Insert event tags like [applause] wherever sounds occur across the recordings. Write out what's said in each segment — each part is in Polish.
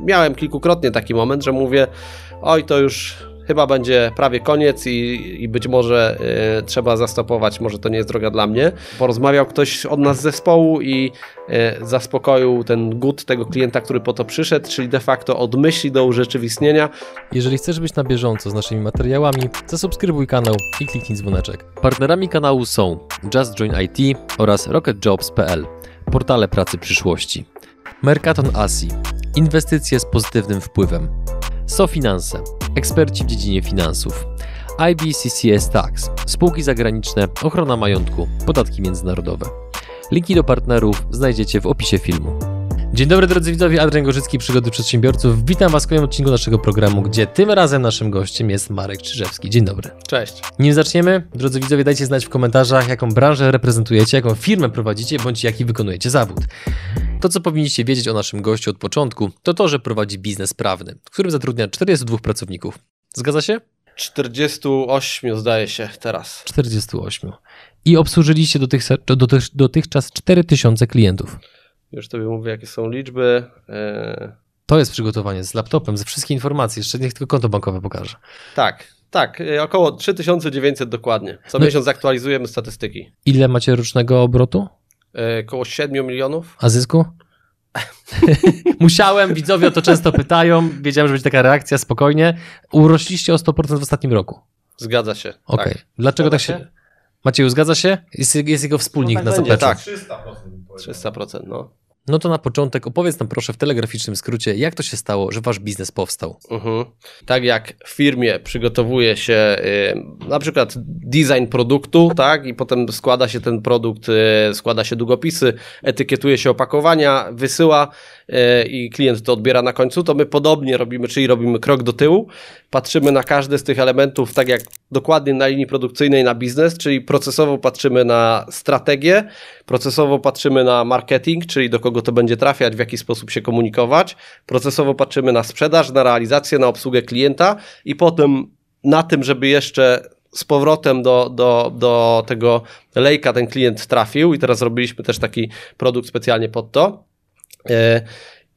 Miałem kilkukrotnie taki moment, że mówię, oj, to już chyba będzie prawie koniec i, i być może y, trzeba zastopować, może to nie jest droga dla mnie. Porozmawiał ktoś od nas z zespołu i y, zaspokoił ten gut tego klienta, który po to przyszedł, czyli de facto od myśli do urzeczywistnienia. Jeżeli chcesz być na bieżąco z naszymi materiałami, zasubskrybuj kanał i kliknij dzwoneczek. Partnerami kanału są Just Join IT oraz RocketJobs.pl, portale pracy przyszłości. Mercaton Asi, inwestycje z pozytywnym wpływem. SoFinanse, eksperci w dziedzinie finansów. IBCCS Tax, spółki zagraniczne, ochrona majątku, podatki międzynarodowe. Linki do partnerów znajdziecie w opisie filmu. Dzień dobry drodzy widzowie, Adrian Gorzycki, Przygody Przedsiębiorców. Witam Was w kolejnym odcinku naszego programu, gdzie tym razem naszym gościem jest Marek Czyżewski. Dzień dobry. Cześć. Nim zaczniemy, drodzy widzowie, dajcie znać w komentarzach, jaką branżę reprezentujecie, jaką firmę prowadzicie, bądź jaki wykonujecie zawód. To, co powinniście wiedzieć o naszym gościu od początku, to to, że prowadzi biznes prawny, w którym zatrudnia 42 pracowników. Zgadza się? 48 zdaje się teraz. 48. I obsłużyliście dotychczas, dotych, dotychczas 4000 klientów. Już tobie mówię, jakie są liczby. E, To jest przygotowanie z laptopem, ze wszystkie informacje. Jeszcze niech tylko konto bankowe pokaże. tak, tak, e, około 3900 dokładnie. Co No miesiąc aktualizujemy statystyki. Ile macie rocznego obrotu? E, Około 7 milionów. A zysku? [laughs] Musiałem, widzowie o to często pytają. Wiedziałem, że będzie taka reakcja, spokojnie. Urośliście o 100% w ostatnim roku. Zgadza się. Okej. Tak. Dlaczego Zgadza tak się... Macieju, zgadza się? Jest, jest jego wspólnik No tak na będzie, zapleczu. tak. 300%, no. No to na początek opowiedz nam proszę w telegraficznym skrócie, jak to się stało, że wasz biznes powstał. Mhm. Tak jak w firmie przygotowuje się y, na przykład design produktu, tak, i potem składa się ten produkt, y, składa się długopisy, etykietuje się opakowania, wysyła i klient to odbiera na końcu, to my podobnie robimy, czyli robimy krok do tyłu, patrzymy na każdy z tych elementów tak jak dokładnie na linii produkcyjnej na biznes, czyli procesowo patrzymy na strategię, procesowo patrzymy na marketing, czyli do kogo to będzie trafiać, w jaki sposób się komunikować, procesowo patrzymy na sprzedaż, na realizację, na obsługę klienta i potem na tym, żeby jeszcze z powrotem do, do, do tego lejka ten klient trafił. I teraz zrobiliśmy też taki produkt specjalnie pod to. E,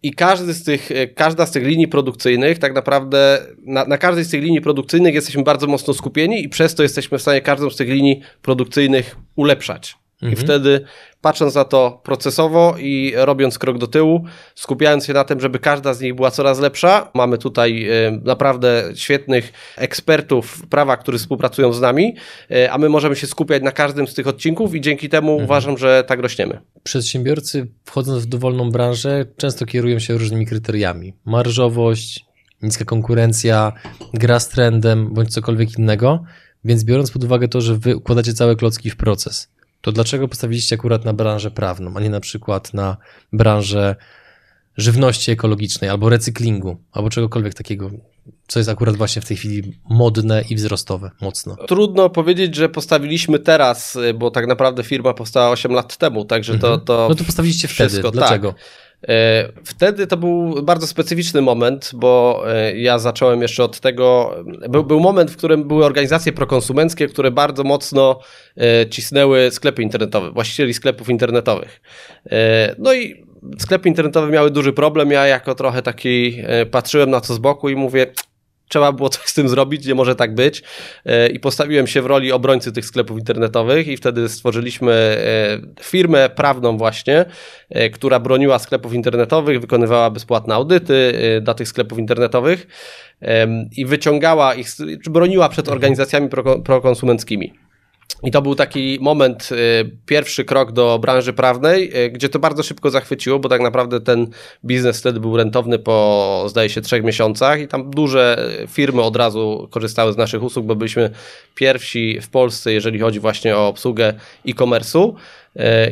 I każdy z tych, e, każda z tych linii produkcyjnych, tak naprawdę na, na każdej z tych linii produkcyjnych jesteśmy bardzo mocno skupieni i przez to jesteśmy w stanie każdą z tych linii produkcyjnych ulepszać. I Mhm. wtedy, patrząc na to procesowo i robiąc krok do tyłu, skupiając się na tym, żeby każda z nich była coraz lepsza, mamy tutaj e, naprawdę świetnych ekspertów prawa, którzy współpracują z nami, e, a my możemy się skupiać na każdym z tych odcinków i dzięki temu Mhm. uważam, że tak rośniemy. Przedsiębiorcy wchodząc w dowolną branżę często kierują się różnymi kryteriami. Marżowość, niska konkurencja, gra z trendem bądź cokolwiek innego, więc biorąc pod uwagę to, że wy układacie całe klocki w proces, to dlaczego postawiliście akurat na branżę prawną, a nie na przykład na branżę żywności ekologicznej albo recyklingu, albo czegokolwiek takiego, co jest akurat właśnie w tej chwili modne i wzrostowe mocno. Trudno powiedzieć, że postawiliśmy teraz, y, bo tak naprawdę firma powstała 8 lat temu, także to, Mhm. to No to postawiliście wtedy. wszystko, Dlaczego? E, Wtedy to był bardzo specyficzny moment, bo e, ja zacząłem jeszcze od tego. Był, był moment, w którym były organizacje prokonsumenckie, które bardzo mocno e, cisnęły sklepy internetowe, właścicieli sklepów internetowych. E, No i sklepy internetowe miały duży problem. Ja jako trochę taki e, patrzyłem na to z boku i mówię. Trzeba było coś z tym zrobić, nie może tak być. E, I postawiłem się w roli obrońcy tych sklepów internetowych, i wtedy stworzyliśmy e, firmę prawną, właśnie, e, która broniła sklepów internetowych, wykonywała bezpłatne audyty dla tych sklepów internetowych i wyciągała ich, czy broniła przed organizacjami proko- prokonsumenckimi. I to był taki moment, y, pierwszy krok do branży prawnej, y, gdzie to bardzo szybko zachwyciło, bo tak naprawdę ten biznes wtedy był rentowny po, zdaje się, trzech miesiącach i tam duże firmy od razu korzystały z naszych usług, bo byliśmy pierwsi w Polsce, jeżeli chodzi właśnie o obsługę e-commerce'u.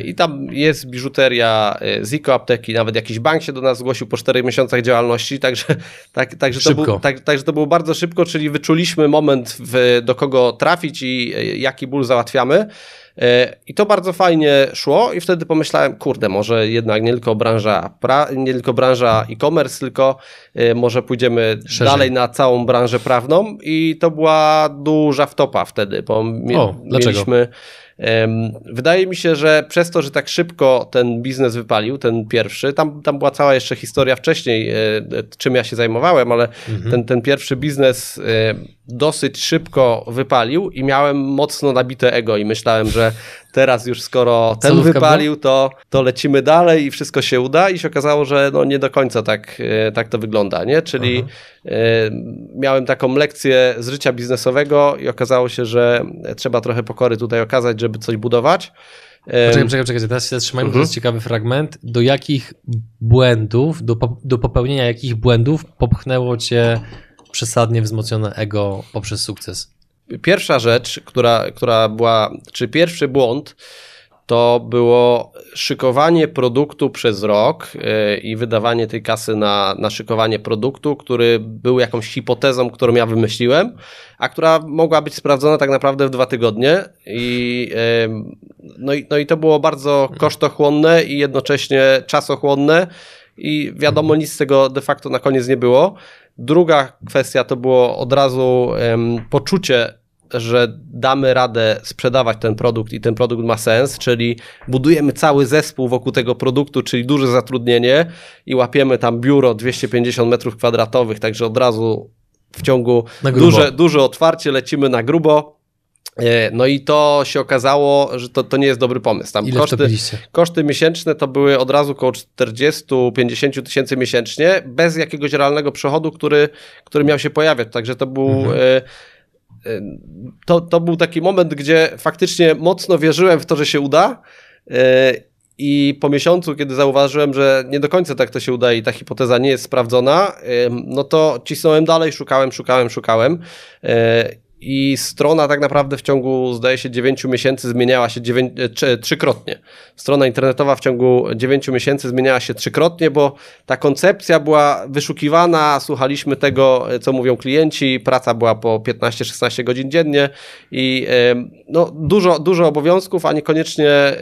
I tam jest biżuteria y, z apteki, nawet jakiś bank się do nas zgłosił po czterech miesiącach działalności, także, [laughs] tak, także, to, był, tak, także to było bardzo szybko, czyli wyczuliśmy moment, w, do kogo trafić i y, jaki ból załatwiamy. E, I to bardzo fajnie szło i wtedy pomyślałem, kurde, może jednak nie tylko branża, pra, nie tylko branża e-commerce, tylko e, może pójdziemy Szerzej. dalej na całą branżę prawną i to była duża wtopa wtedy, bo O, dlaczego? Wydaje mi się, że przez to, że tak szybko ten biznes wypalił, ten pierwszy, tam, tam była cała jeszcze historia wcześniej, e, czym ja się zajmowałem, ale mhm. ten, ten pierwszy biznes e, dosyć szybko wypalił i miałem mocno nabite ego i myślałem, że teraz już skoro [laughs] ten Solówka wypalił, to, to lecimy dalej i wszystko się uda i się okazało, że no nie do końca tak, e, tak to wygląda, nie? Czyli Aha. miałem taką lekcję z życia biznesowego i okazało się, że trzeba trochę pokory tutaj okazać, żeby coś budować. Poczekaj, poczekaj, poczekaj, teraz się zatrzymajmy, to jest mhm. ciekawy fragment. Do jakich błędów, do, do popełnienia jakich błędów popchnęło cię przesadnie wzmocnione ego poprzez sukces? Pierwsza rzecz, która, która była, czy pierwszy błąd, to było szykowanie produktu przez rok yy, i wydawanie tej kasy na, na szykowanie produktu, który był jakąś hipotezą, którą ja wymyśliłem, a która mogła być sprawdzona tak naprawdę w dwa tygodnie. I, no, i, no i to było bardzo kosztochłonne i jednocześnie czasochłonne. I wiadomo, nic z tego de facto na koniec nie było. Druga kwestia to było od razu um, poczucie że damy radę sprzedawać ten produkt i ten produkt ma sens, czyli budujemy cały zespół wokół tego produktu, czyli duże zatrudnienie i łapiemy tam biuro 250 metrów kwadratowych, także od razu w ciągu duże, duże otwarcie lecimy na grubo. E, no i to się okazało, że to, to nie jest dobry pomysł. Tam Ile koszty, koszty miesięczne to były od razu około 40-50 tysięcy miesięcznie, bez jakiegoś realnego przychodu, który, który miał się pojawiać. Także to był mhm. E, to, to był taki moment, gdzie faktycznie mocno wierzyłem w to, że się uda. E, I po miesiącu, kiedy zauważyłem, że nie do końca tak to się uda i ta hipoteza nie jest sprawdzona, no to cisnąłem dalej, szukałem, szukałem, szukałem. E, i strona tak naprawdę w ciągu, zdaje się, 9 miesięcy zmieniała się 9, e, trzykrotnie. Strona internetowa w ciągu 9 miesięcy zmieniała się trzykrotnie, bo ta koncepcja była wyszukiwana, słuchaliśmy tego, e, co mówią klienci, praca była po 15-16 godzin dziennie i no, dużo, dużo obowiązków, a niekoniecznie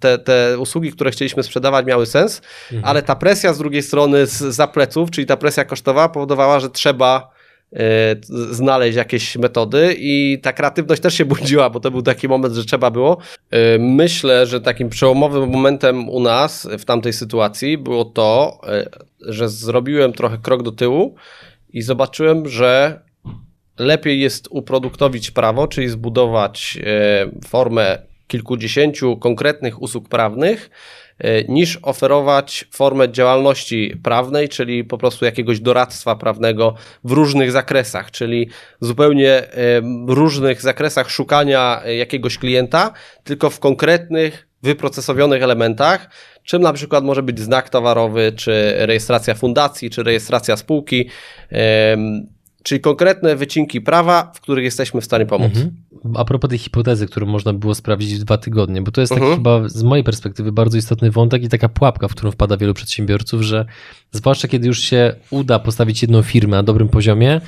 te, te usługi, które chcieliśmy sprzedawać, miały sens, mhm. ale ta presja z drugiej strony z zapleców, czyli ta presja kosztowa powodowała, że trzeba E, znaleźć jakieś metody i ta kreatywność też się budziła, bo to był taki moment, że trzeba było. E, myślę, że takim przełomowym momentem u nas w tamtej sytuacji było to, e, że zrobiłem trochę krok do tyłu i zobaczyłem, że lepiej jest uproduktowić prawo, czyli zbudować formę kilkudziesięciu konkretnych usług prawnych, E, niż oferować formę działalności prawnej, czyli po prostu jakiegoś doradztwa prawnego w różnych zakresach, czyli zupełnie e, różnych zakresach szukania jakiegoś klienta, tylko w konkretnych, wyprocesowionych elementach, czym na przykład może być znak towarowy, czy rejestracja fundacji, czy rejestracja spółki czyli konkretne wycinki prawa, w których jesteśmy w stanie pomóc. Mhm. A propos tej hipotezy, którą można było sprawdzić w dwa tygodnie, bo to jest taki mhm. chyba z mojej perspektywy bardzo istotny wątek i taka pułapka, w którą wpada wielu przedsiębiorców, że zwłaszcza kiedy już się uda postawić jedną firmę na dobrym poziomie,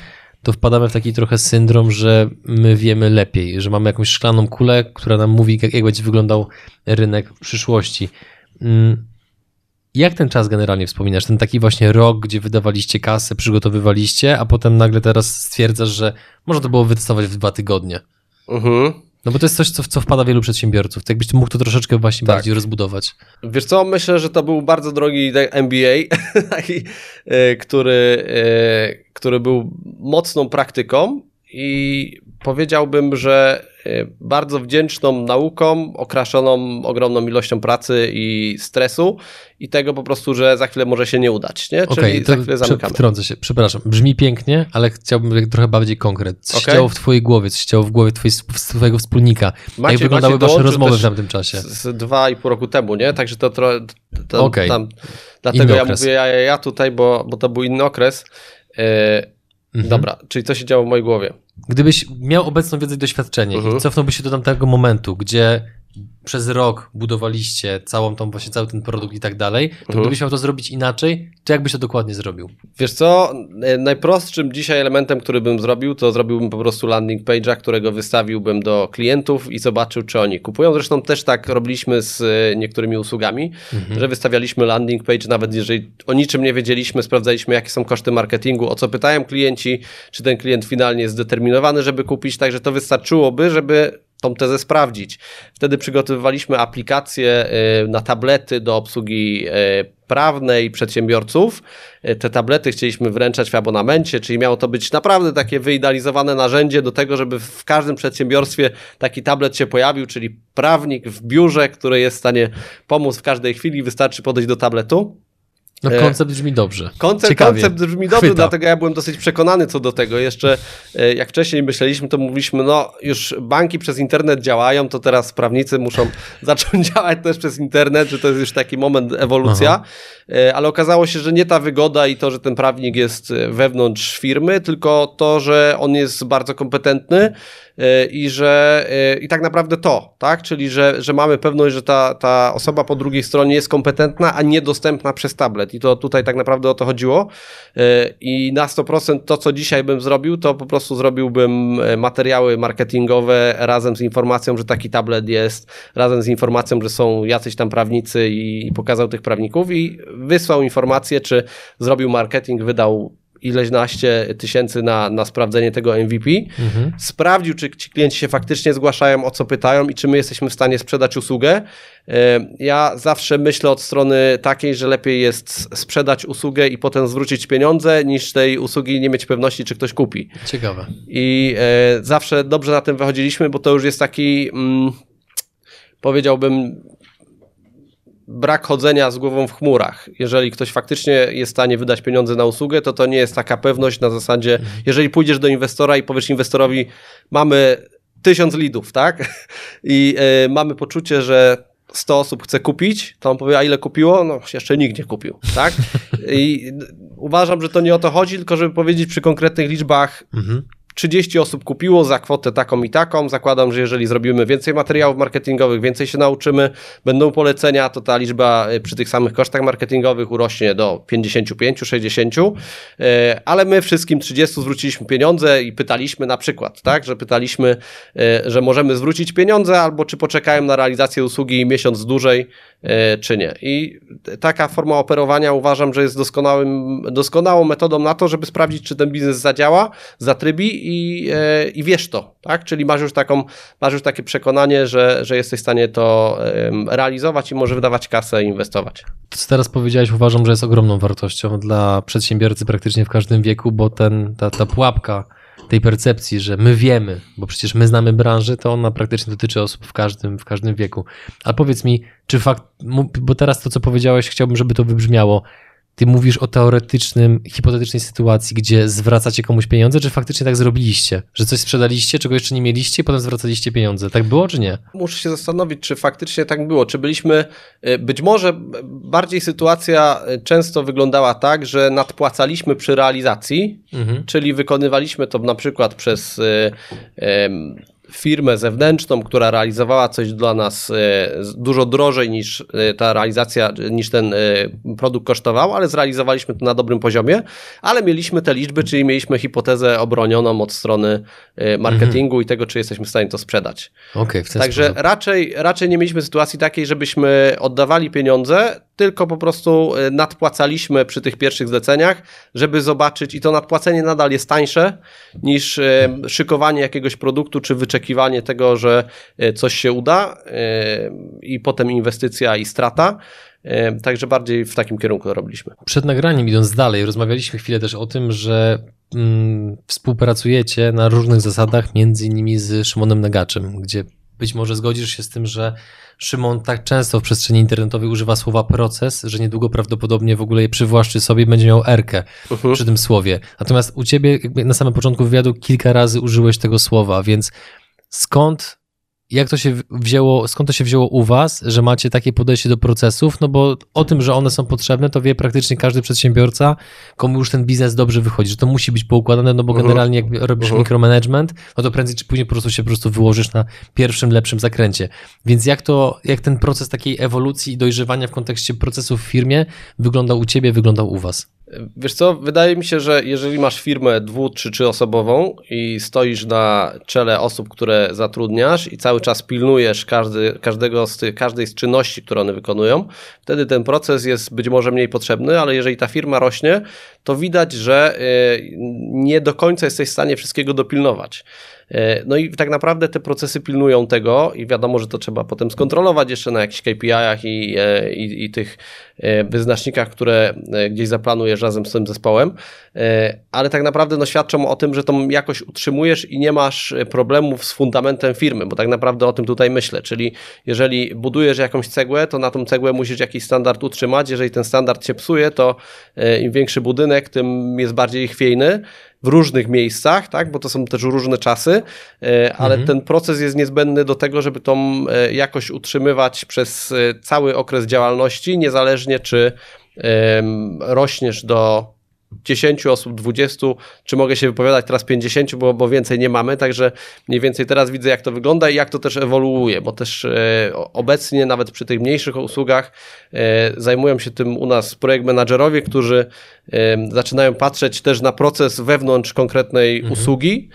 to wpadamy w taki trochę syndrom, że my wiemy lepiej, że mamy jakąś szklaną kulę, która nam mówi, jak, jak będzie wyglądał rynek w przyszłości. Mm, jak ten czas generalnie wspominasz? Ten taki właśnie rok, gdzie wydawaliście kasę, przygotowywaliście, a potem nagle teraz stwierdzasz, że można to było wytestować w dwa tygodnie. Mhm. No bo to jest coś, co, co wpada wielu przedsiębiorców. Tak jakbyś mógł to troszeczkę właśnie tak. bardziej rozbudować. Wiesz co, myślę, że to był bardzo drogi MBA, [laughs] e, który, e, który był mocną praktyką i powiedziałbym, że bardzo wdzięczną nauką, okraszoną ogromną ilością pracy i stresu i tego po prostu, że za chwilę może się nie udać, nie? Czyli okay, za chwilę zamykamy. Wtrącę się, przepraszam. Brzmi pięknie, ale chciałbym trochę bardziej konkret. Co okay. się działo w twojej głowie, co się działo w głowie twojej, twojego wspólnika? Macie, Jak wyglądały wasze rozmowy w tamtym czasie? Z, z dwa i pół roku temu, nie? Także to, to, to okay. tam, dlatego inny ja okres. mówię ja, ja, ja tutaj, bo, bo to był inny okres. Yy, mhm. Dobra, czyli co się działo w mojej głowie? Gdybyś miał obecną wiedzę i doświadczenie mhm. i cofnąłbyś się do tamtego momentu, gdzie przez rok budowaliście całą tą, właśnie cały ten produkt i tak dalej, to mhm. gdybyś miał to zrobić inaczej, to jakbyś to dokładnie zrobił? Wiesz co, e, najprostszym dzisiaj elementem, który bym zrobił, to zrobiłbym po prostu landing page'a, którego wystawiłbym do klientów i zobaczył, czy oni kupują. Zresztą też tak robiliśmy z e, niektórymi usługami, mhm. że wystawialiśmy landing page, nawet jeżeli o niczym nie wiedzieliśmy, sprawdzaliśmy, jakie są koszty marketingu, o co pytają klienci, czy ten klient finalnie jest zdeterminowany, żeby kupić, także to wystarczyłoby, żeby tą tezę sprawdzić. Wtedy przygotowywaliśmy aplikacje na tablety do obsługi prawnej przedsiębiorców. Te tablety chcieliśmy wręczać w abonamencie, czyli miało to być naprawdę takie wyidealizowane narzędzie do tego, żeby w każdym przedsiębiorstwie taki tablet się pojawił, czyli prawnik w biurze, który jest w stanie pomóc w każdej chwili, wystarczy podejść do tabletu. No e, koncept brzmi dobrze. Koncept, koncept brzmi dobrze, Chwyta. dlatego ja byłem dosyć przekonany co do tego. Jeszcze e, jak wcześniej myśleliśmy, to mówiliśmy, no już banki przez internet działają, to teraz prawnicy muszą [laughs] zacząć działać też przez internet, że to jest już taki moment ewolucja. Aha. E, ale okazało się, że nie ta wygoda i to, że ten prawnik jest wewnątrz firmy, tylko to, że on jest bardzo kompetentny, i że e, i tak naprawdę to, tak? Czyli że, że mamy pewność, że ta, ta osoba po drugiej stronie jest kompetentna, a niedostępna przez tablet. I to tutaj tak naprawdę o to chodziło. E, I na 100% to, co dzisiaj bym zrobił, to po prostu zrobiłbym materiały marketingowe razem z informacją, że taki tablet jest, razem z informacją, że są jacyś tam prawnicy i, i pokazał tych prawników i wysłał informację, czy zrobił marketing, wydał ileś naście tysięcy na, na sprawdzenie tego MVP, mhm. sprawdził, czy ci klienci się faktycznie zgłaszają, o co pytają i czy my jesteśmy w stanie sprzedać usługę. Ja zawsze myślę od strony takiej, że lepiej jest sprzedać usługę i potem zwrócić pieniądze, niż tej usługi nie mieć pewności, czy ktoś kupi. Ciekawe. I e, zawsze dobrze na tym wychodziliśmy, bo to już jest taki, mm, powiedziałbym, brak chodzenia z głową w chmurach. Jeżeli ktoś faktycznie jest w stanie wydać pieniądze na usługę, to to nie jest taka pewność na zasadzie, mhm. jeżeli pójdziesz do inwestora i powiesz inwestorowi, mamy tysiąc lidów, tak? [laughs] I y, mamy poczucie, że 100 osób chce kupić, to on powie, a ile kupiło? No, jeszcze nikt nie kupił, tak? [laughs] I uważam, że to nie o to chodzi, tylko żeby powiedzieć przy konkretnych liczbach, mhm 30 osób kupiło za kwotę taką i taką. Zakładam, że jeżeli zrobimy więcej materiałów marketingowych, więcej się nauczymy, będą polecenia, to ta liczba y, przy tych samych kosztach marketingowych urośnie do 55, 60. Y, ale my wszystkim 30 zwróciliśmy pieniądze i pytaliśmy na przykład, tak, że pytaliśmy, y, że możemy zwrócić pieniądze albo czy poczekają na realizację usługi miesiąc dłużej, czy nie. I taka forma operowania uważam, że jest doskonałym, doskonałą metodą na to, żeby sprawdzić, czy ten biznes zadziała, zatrybi i, e, i wiesz to, tak? Czyli masz już, taką, masz już takie przekonanie, że, że jesteś w stanie to realizować i może wydawać kasę i inwestować. To, co teraz powiedziałeś, uważam, że jest ogromną wartością dla przedsiębiorcy praktycznie w każdym wieku, bo ten, ta, ta pułapka tej percepcji, że my wiemy, bo przecież my znamy branżę, to ona praktycznie dotyczy osób w każdym, w każdym wieku. Ale powiedz mi, czy fakt, bo teraz to, co powiedziałeś, chciałbym, żeby to wybrzmiało. Ty mówisz o teoretycznym, hipotetycznej sytuacji, gdzie zwracacie komuś pieniądze, czy faktycznie tak zrobiliście? Że coś sprzedaliście, czego jeszcze nie mieliście, i potem zwracaliście pieniądze. Tak było, czy nie? Muszę się zastanowić, czy faktycznie tak było. Czy byliśmy, y, być może bardziej sytuacja y, często wyglądała tak, że nadpłacaliśmy przy realizacji, mhm. czyli wykonywaliśmy to na przykład przez y, firmę zewnętrzną, która realizowała coś dla nas e, dużo drożej niż e, ta realizacja, niż ten e, produkt kosztował, ale zrealizowaliśmy to na dobrym poziomie, ale mieliśmy te liczby, czyli mieliśmy hipotezę obronioną od strony marketingu mhm. i tego, czy jesteśmy w stanie to sprzedać. Okay, Także raczej, raczej nie mieliśmy sytuacji takiej, żebyśmy oddawali pieniądze, tylko po prostu nadpłacaliśmy przy tych pierwszych zleceniach, żeby zobaczyć, i to nadpłacenie nadal jest tańsze niż szykowanie jakiegoś produktu czy wyczekiwanie tego, że e, coś się uda i potem inwestycja i strata. Także bardziej w takim kierunku to robiliśmy. Przed nagraniem, idąc dalej, rozmawialiśmy chwilę też o tym, że mm, współpracujecie na różnych zasadach, między innymi z Szymonem Negaczem, gdzie być może zgodzisz się z tym, że Szymon tak często w przestrzeni internetowej używa słowa proces, że niedługo prawdopodobnie w ogóle je przywłaszczy sobie i będzie miał erkę uh -huh. przy tym słowie. Natomiast u ciebie na samym początku wywiadu kilka razy użyłeś tego słowa, więc skąd, jak to się wzięło, skąd to się wzięło u was, że macie takie podejście do procesów, no bo o tym, że one są potrzebne, to wie praktycznie każdy przedsiębiorca, komu już ten biznes dobrze wychodzi, że to musi być poukładane, no bo -huh. generalnie jak robisz uh -huh. mikromanagement, no to prędzej czy później po prostu się po prostu wyłożysz na pierwszym, lepszym zakręcie. Więc jak to, jak ten proces takiej ewolucji i dojrzewania w kontekście procesów w firmie wyglądał u ciebie, wyglądał u was? Wiesz co, wydaje mi się, że jeżeli masz firmę dwu trzyosobową i stoisz na czele osób, które zatrudniasz i cały czas pilnujesz każdy, każdego z każdej z czynności, które one wykonują, wtedy ten proces jest być może mniej potrzebny, ale jeżeli ta firma rośnie, to widać, że y, nie do końca jesteś w stanie wszystkiego dopilnować. No i tak naprawdę te procesy pilnują tego i wiadomo, że to trzeba potem skontrolować jeszcze na jakichś KPI-ach i, i, i tych wyznacznikach, które gdzieś zaplanujesz razem z tym zespołem, ale tak naprawdę no, świadczą o tym, że tą jakość utrzymujesz i nie masz problemów z fundamentem firmy, bo tak naprawdę o tym tutaj myślę, czyli jeżeli budujesz jakąś cegłę, to na tą cegłę musisz jakiś standard utrzymać, jeżeli ten standard się psuje, to im większy budynek, tym jest bardziej chwiejny w różnych miejscach, tak, bo to są też różne czasy, e, ale mhm. ten proces jest niezbędny do tego, żeby tą e, jakość utrzymywać przez e, cały okres działalności, niezależnie czy rośniesz do 10 osób, 20, czy mogę się wypowiadać teraz 50, bo, bo więcej nie mamy, także mniej więcej teraz widzę jak to wygląda i jak to też ewoluuje, bo też e, obecnie nawet przy tych mniejszych usługach e, zajmują się tym u nas projekt menadżerowie, którzy e, zaczynają patrzeć też na proces wewnątrz konkretnej mhm. usługi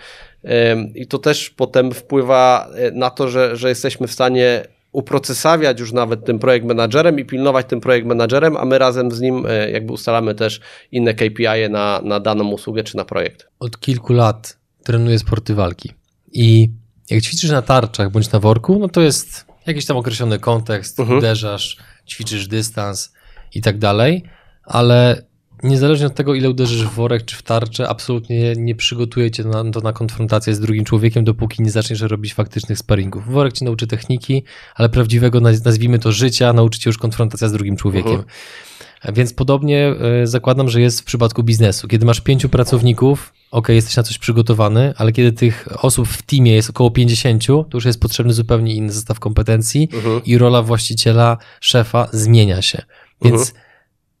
i to też potem wpływa na to, że, że jesteśmy w stanie uprocesawiać już nawet tym projekt menadżerem i pilnować tym projekt menadżerem, a my razem z nim e, jakby ustalamy też inne KPI na, na daną usługę czy na projekt. Od kilku lat trenuję sporty walki i jak ćwiczysz na tarczach bądź na worku, no to jest jakiś tam określony kontekst, mhm. uderzasz, ćwiczysz dystans i tak dalej, ale niezależnie od tego, ile uderzysz w worek czy w tarczę, absolutnie nie przygotuje cię na, to na konfrontację z drugim człowiekiem, dopóki nie zaczniesz robić faktycznych sparingów. Worek ci nauczy techniki, ale prawdziwego, nazwijmy to życia, nauczy cię już konfrontacja z drugim człowiekiem. -huh. Więc podobnie y, zakładam, że jest w przypadku biznesu. Kiedy masz pięciu pracowników, ok, jesteś na coś przygotowany, ale kiedy tych osób w teamie jest około 50, to już jest potrzebny zupełnie inny zestaw kompetencji -huh. i rola właściciela, szefa zmienia się. Więc -huh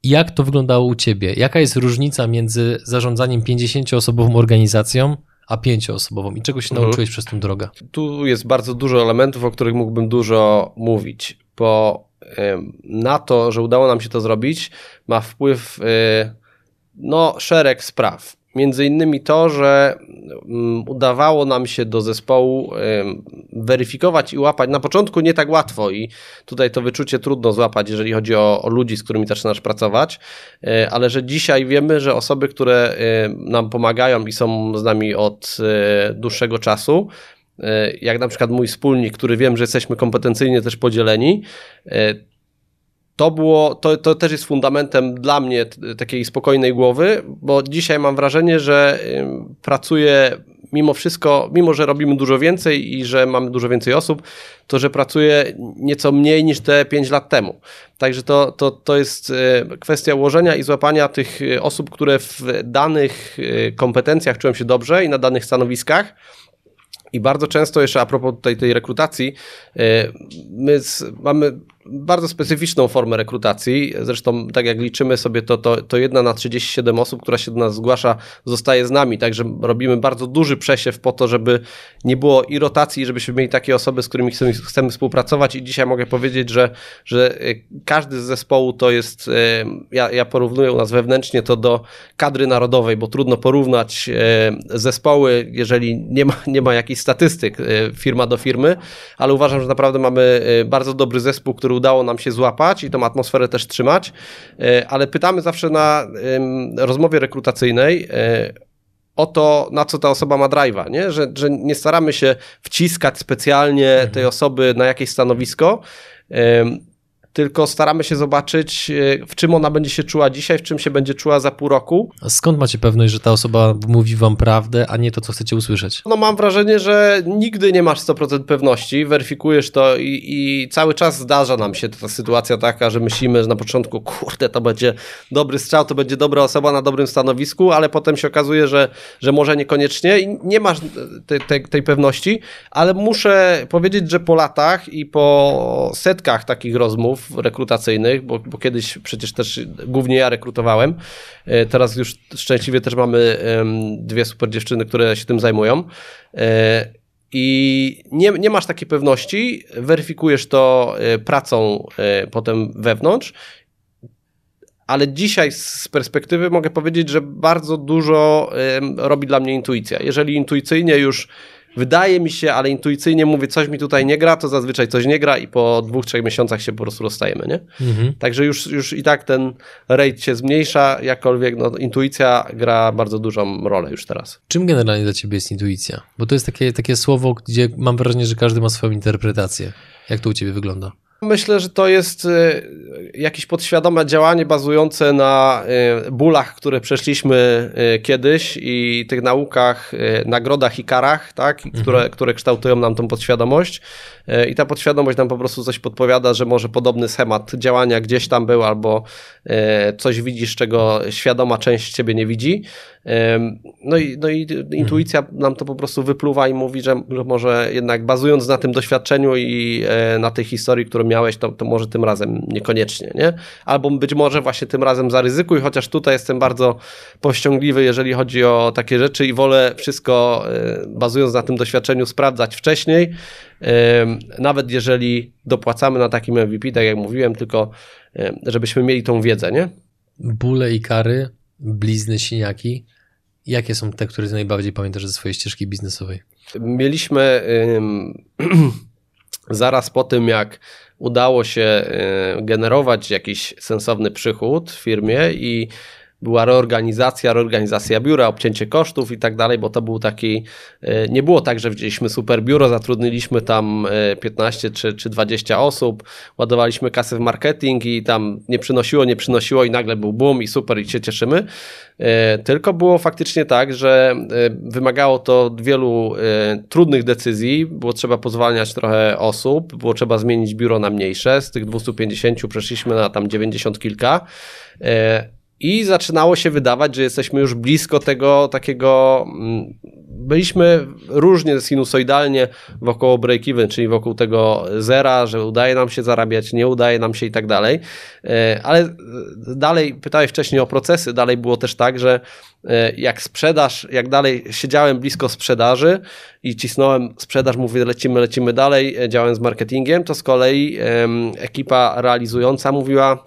jak to wyglądało u ciebie? Jaka jest różnica między zarządzaniem 50-osobową organizacją a 5-osobową i czego się mhm. nauczyłeś przez tę drogę? Tu jest bardzo dużo elementów, o których mógłbym dużo mówić, bo na to, że udało nam się to zrobić, ma wpływ y, no, szereg spraw. Między innymi to, że mm, udawało nam się do zespołu weryfikować i łapać. Na początku nie tak łatwo i tutaj to wyczucie trudno złapać, jeżeli chodzi o, o ludzi, z którymi zaczynasz pracować, e, ale że dzisiaj wiemy, że osoby, które e, nam pomagają i są z nami od e, dłuższego czasu, jak na przykład mój wspólnik, który wiem, że jesteśmy kompetencyjnie też podzieleni, to było, to, to też jest fundamentem dla mnie takiej spokojnej głowy, bo dzisiaj mam wrażenie, że pracuję mimo wszystko, mimo że robimy dużo więcej i że mamy dużo więcej osób, to że pracuję nieco mniej niż te 5 lat temu. Także to, to, to jest e, kwestia ułożenia i złapania tych e, osób, które w danych e, kompetencjach czują się dobrze i na danych stanowiskach. I bardzo często jeszcze a propos tej, tej rekrutacji, my mamy bardzo specyficzną formę rekrutacji. Zresztą, tak jak liczymy sobie, to, to, to jedna na 37 osób, która się do nas zgłasza, zostaje z nami. Także robimy bardzo duży przesiew po to, żeby nie było i rotacji, żebyśmy mieli takie osoby, z którymi chcemy, chcemy współpracować. I dzisiaj mogę powiedzieć, że, że e, każdy z zespołu to jest, e, ja, ja porównuję u nas wewnętrznie to do kadry narodowej, bo trudno porównać e, zespoły, jeżeli nie ma, nie ma jakichś statystyk firma do firmy, ale uważam, że naprawdę mamy bardzo dobry zespół, który udało nam się złapać i tą atmosferę też trzymać, e, ale pytamy zawsze na rozmowie rekrutacyjnej e, o to, na co ta osoba ma drive'a, nie? Że, że nie staramy się wciskać specjalnie tej mhm. osoby na jakieś stanowisko, tylko staramy się zobaczyć, e, w czym ona będzie się czuła dzisiaj, w czym się będzie czuła za pół roku. A skąd macie pewność, że ta osoba mówi wam prawdę, a nie to, co chcecie usłyszeć? No mam wrażenie, że nigdy nie masz 100% pewności, weryfikujesz to i, i cały czas zdarza nam się ta sytuacja taka, że myślimy, że na początku, kurde, to będzie dobry strzał, to będzie dobra osoba na dobrym stanowisku, ale potem się okazuje, że, że może niekoniecznie i nie masz te, te, tej pewności, ale muszę powiedzieć, że po latach i po setkach takich rozmów, rekrutacyjnych, bo, bo kiedyś przecież też głównie ja rekrutowałem. E, teraz już szczęśliwie też mamy dwie super dziewczyny, które się tym zajmują. E, I nie, nie masz takiej pewności, weryfikujesz to e, pracą potem wewnątrz ale dzisiaj z perspektywy mogę powiedzieć, że bardzo dużo robi dla mnie intuicja. Jeżeli intuicyjnie już wydaje mi się, ale intuicyjnie mówię, coś mi tutaj nie gra, to zazwyczaj coś nie gra i po dwóch, trzech miesiącach się po prostu rozstajemy, nie? Mhm. Także już, już i tak ten rate się zmniejsza, jakkolwiek no, intuicja gra bardzo dużą rolę już teraz. Czym generalnie dla ciebie jest intuicja? Bo to jest takie, takie słowo, gdzie mam wrażenie, że każdy ma swoją interpretację. Jak to u ciebie wygląda? Myślę, że to jest y, jakieś podświadome działanie bazujące na y, bólach, które przeszliśmy y, kiedyś i tych naukach, nagrodach i karach, tak, mhm. które, które kształtują nam tą podświadomość. I ta podświadomość nam po prostu coś podpowiada, że może podobny schemat działania gdzieś tam był, albo coś widzisz, czego świadoma część ciebie nie widzi. No i, no i intuicja nam to po prostu wypluwa i mówi, że, że może jednak bazując na tym doświadczeniu i e, na tej historii, którą miałeś, to, to może tym razem niekoniecznie, nie? Albo być może właśnie tym razem zaryzykuj, chociaż tutaj jestem bardzo powściągliwy, jeżeli chodzi o takie rzeczy i wolę wszystko e, bazując na tym doświadczeniu sprawdzać wcześniej, nawet jeżeli dopłacamy na takim MVP, tak jak mówiłem, tylko żebyśmy mieli tą wiedzę, nie? Bóle i kary, blizny, siniaki, Jakie są te, które najbardziej pamiętasz ze swojej ścieżki biznesowej? Mieliśmy [clears throat] zaraz po tym, jak udało się generować jakiś sensowny przychód w firmie i była reorganizacja, reorganizacja biura, obcięcie kosztów i tak dalej, bo to był taki, e, nie było tak, że wzięliśmy super biuro, zatrudniliśmy tam 15 e, czy, czy 20 osób, ładowaliśmy kasę w marketing i tam nie przynosiło, nie przynosiło i nagle był boom i super i się cieszymy. E, tylko było faktycznie tak, że wymagało to wielu trudnych decyzji, było trzeba pozwalniać trochę osób, było trzeba zmienić biuro na mniejsze, z tych 250 przeszliśmy na tam 90 kilka i zaczynało się wydawać, że jesteśmy już blisko tego takiego. Mm, byliśmy różnie sinusoidalnie wokół break-even, czyli wokół tego zera, że udaje nam się zarabiać, nie udaje nam się i tak dalej. E, ale dalej, pytałeś wcześniej o procesy, dalej było też tak, że e, jak sprzedaż, jak dalej siedziałem blisko sprzedaży i cisnąłem sprzedaż, mówię lecimy, lecimy dalej, e, działałem z marketingiem, to z kolei ekipa realizująca mówiła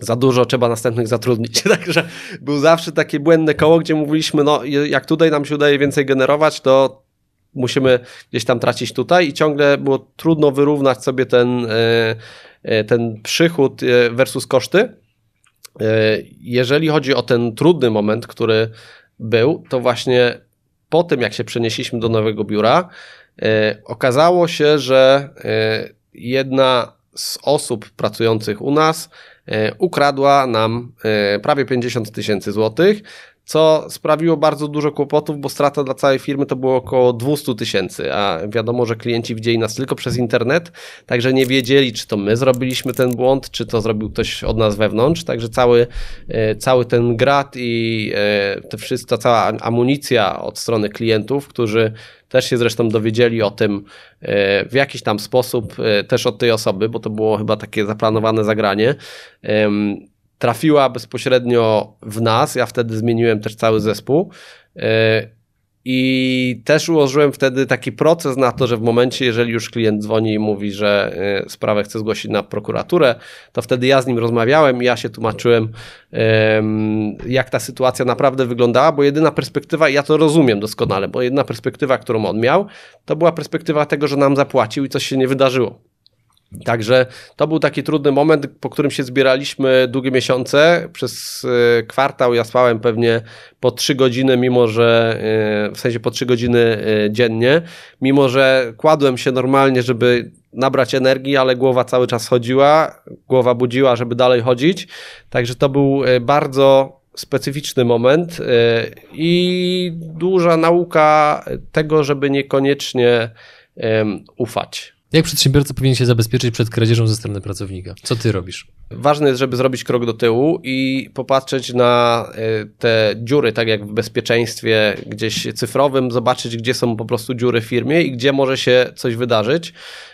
za dużo trzeba następnych zatrudnić. [laughs] Także był zawsze takie błędne koło, gdzie mówiliśmy, no jak tutaj nam się udaje więcej generować, to musimy gdzieś tam tracić tutaj i ciągle było trudno wyrównać sobie ten, e, e, ten przychód e, versus koszty. Jeżeli chodzi o ten trudny moment, który był, to właśnie po tym, jak się przenieśliśmy do nowego biura, okazało się, że jedna z osób pracujących u nas ukradła nam e, prawie 50 tysięcy złotych, co sprawiło bardzo dużo kłopotów, bo strata dla całej firmy to było około 200 tysięcy, a wiadomo, że klienci widzieli nas tylko przez internet, także nie wiedzieli, czy to my zrobiliśmy ten błąd, czy to zrobił ktoś od nas wewnątrz, także cały, e, cały ten grat i te wszystko, cała amunicja od strony klientów, którzy też się zresztą dowiedzieli o tym e, w jakiś tam sposób, e, też od tej osoby, bo to było chyba takie zaplanowane zagranie. Trafiła bezpośrednio w nas. Ja wtedy zmieniłem też cały zespół. E, i też ułożyłem wtedy taki proces na to, że w momencie, jeżeli już klient dzwoni i mówi, że y, sprawę chce zgłosić na prokuraturę, to wtedy ja z nim rozmawiałem i ja się tłumaczyłem, jak ta sytuacja naprawdę wyglądała, bo jedyna perspektywa, ja to rozumiem doskonale, bo jedyna perspektywa, którą on miał, to była perspektywa tego, że nam zapłacił i coś się nie wydarzyło. Także to był taki trudny moment, po którym się zbieraliśmy długie miesiące. Przez e, kwartał ja spałem pewnie po trzy godziny, mimo że e, w sensie po trzy godziny e, dziennie, mimo że kładłem się normalnie, żeby nabrać energii, ale głowa cały czas chodziła, głowa budziła, żeby dalej chodzić. Także to był bardzo specyficzny moment i duża nauka tego, żeby niekoniecznie ufać jak przedsiębiorca powinien się zabezpieczyć przed kradzieżą ze strony pracownika? Co ty robisz? Ważne jest, żeby zrobić krok do tyłu i popatrzeć na e, te dziury, tak jak w bezpieczeństwie gdzieś cyfrowym, zobaczyć, gdzie są po prostu dziury w firmie i gdzie może się coś wydarzyć.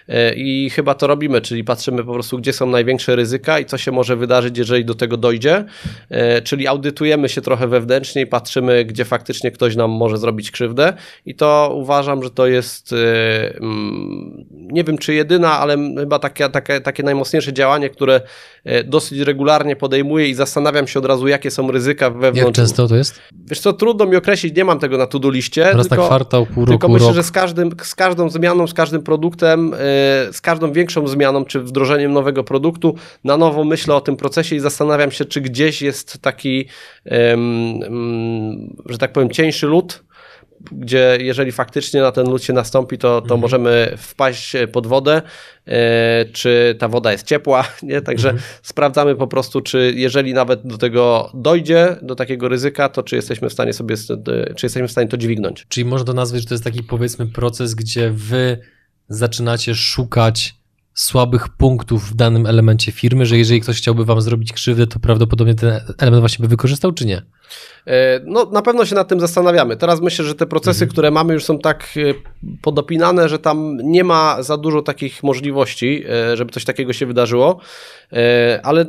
E, I chyba to robimy, czyli patrzymy po prostu, gdzie są największe ryzyka i co się może wydarzyć, jeżeli do tego dojdzie. E, czyli audytujemy się trochę wewnętrznie i patrzymy, gdzie faktycznie ktoś nam może zrobić krzywdę. I to uważam, że to jest nie nie wiem czy jedyna, ale chyba takie, takie, takie najmocniejsze działanie, które e, dosyć regularnie podejmuję i zastanawiam się od razu, jakie są ryzyka wewnątrz. Jak często to jest? Wiesz co, trudno mi określić, nie mam tego na to-do liście. Raz tylko, na kwartał, pół roku, Tylko myślę, rok. że z, każdym, z każdą zmianą, z każdym produktem, z każdą większą zmianą, czy wdrożeniem nowego produktu, na nowo myślę o tym procesie i zastanawiam się, czy gdzieś jest taki, że tak powiem, cieńszy lód, gdzie jeżeli faktycznie na ten lód się nastąpi, to, to mhm. możemy wpaść pod wodę, e, czy ta woda jest ciepła, [laughs] nie? Także mhm. sprawdzamy po prostu, czy jeżeli nawet do tego dojdzie, do takiego ryzyka, to czy jesteśmy w stanie sobie, czy jesteśmy w stanie to dźwignąć. Czyli można to nazwać, że to jest taki powiedzmy proces, gdzie wy zaczynacie szukać słabych punktów w danym elemencie firmy, że jeżeli ktoś chciałby wam zrobić krzywdę, to prawdopodobnie ten element właśnie by wykorzystał, czy nie? E, no, na pewno się nad tym zastanawiamy. Teraz myślę, że te procesy, mhm. które mamy, już są tak e, podopinane, że tam nie ma za dużo takich możliwości, e, żeby coś takiego się wydarzyło, ale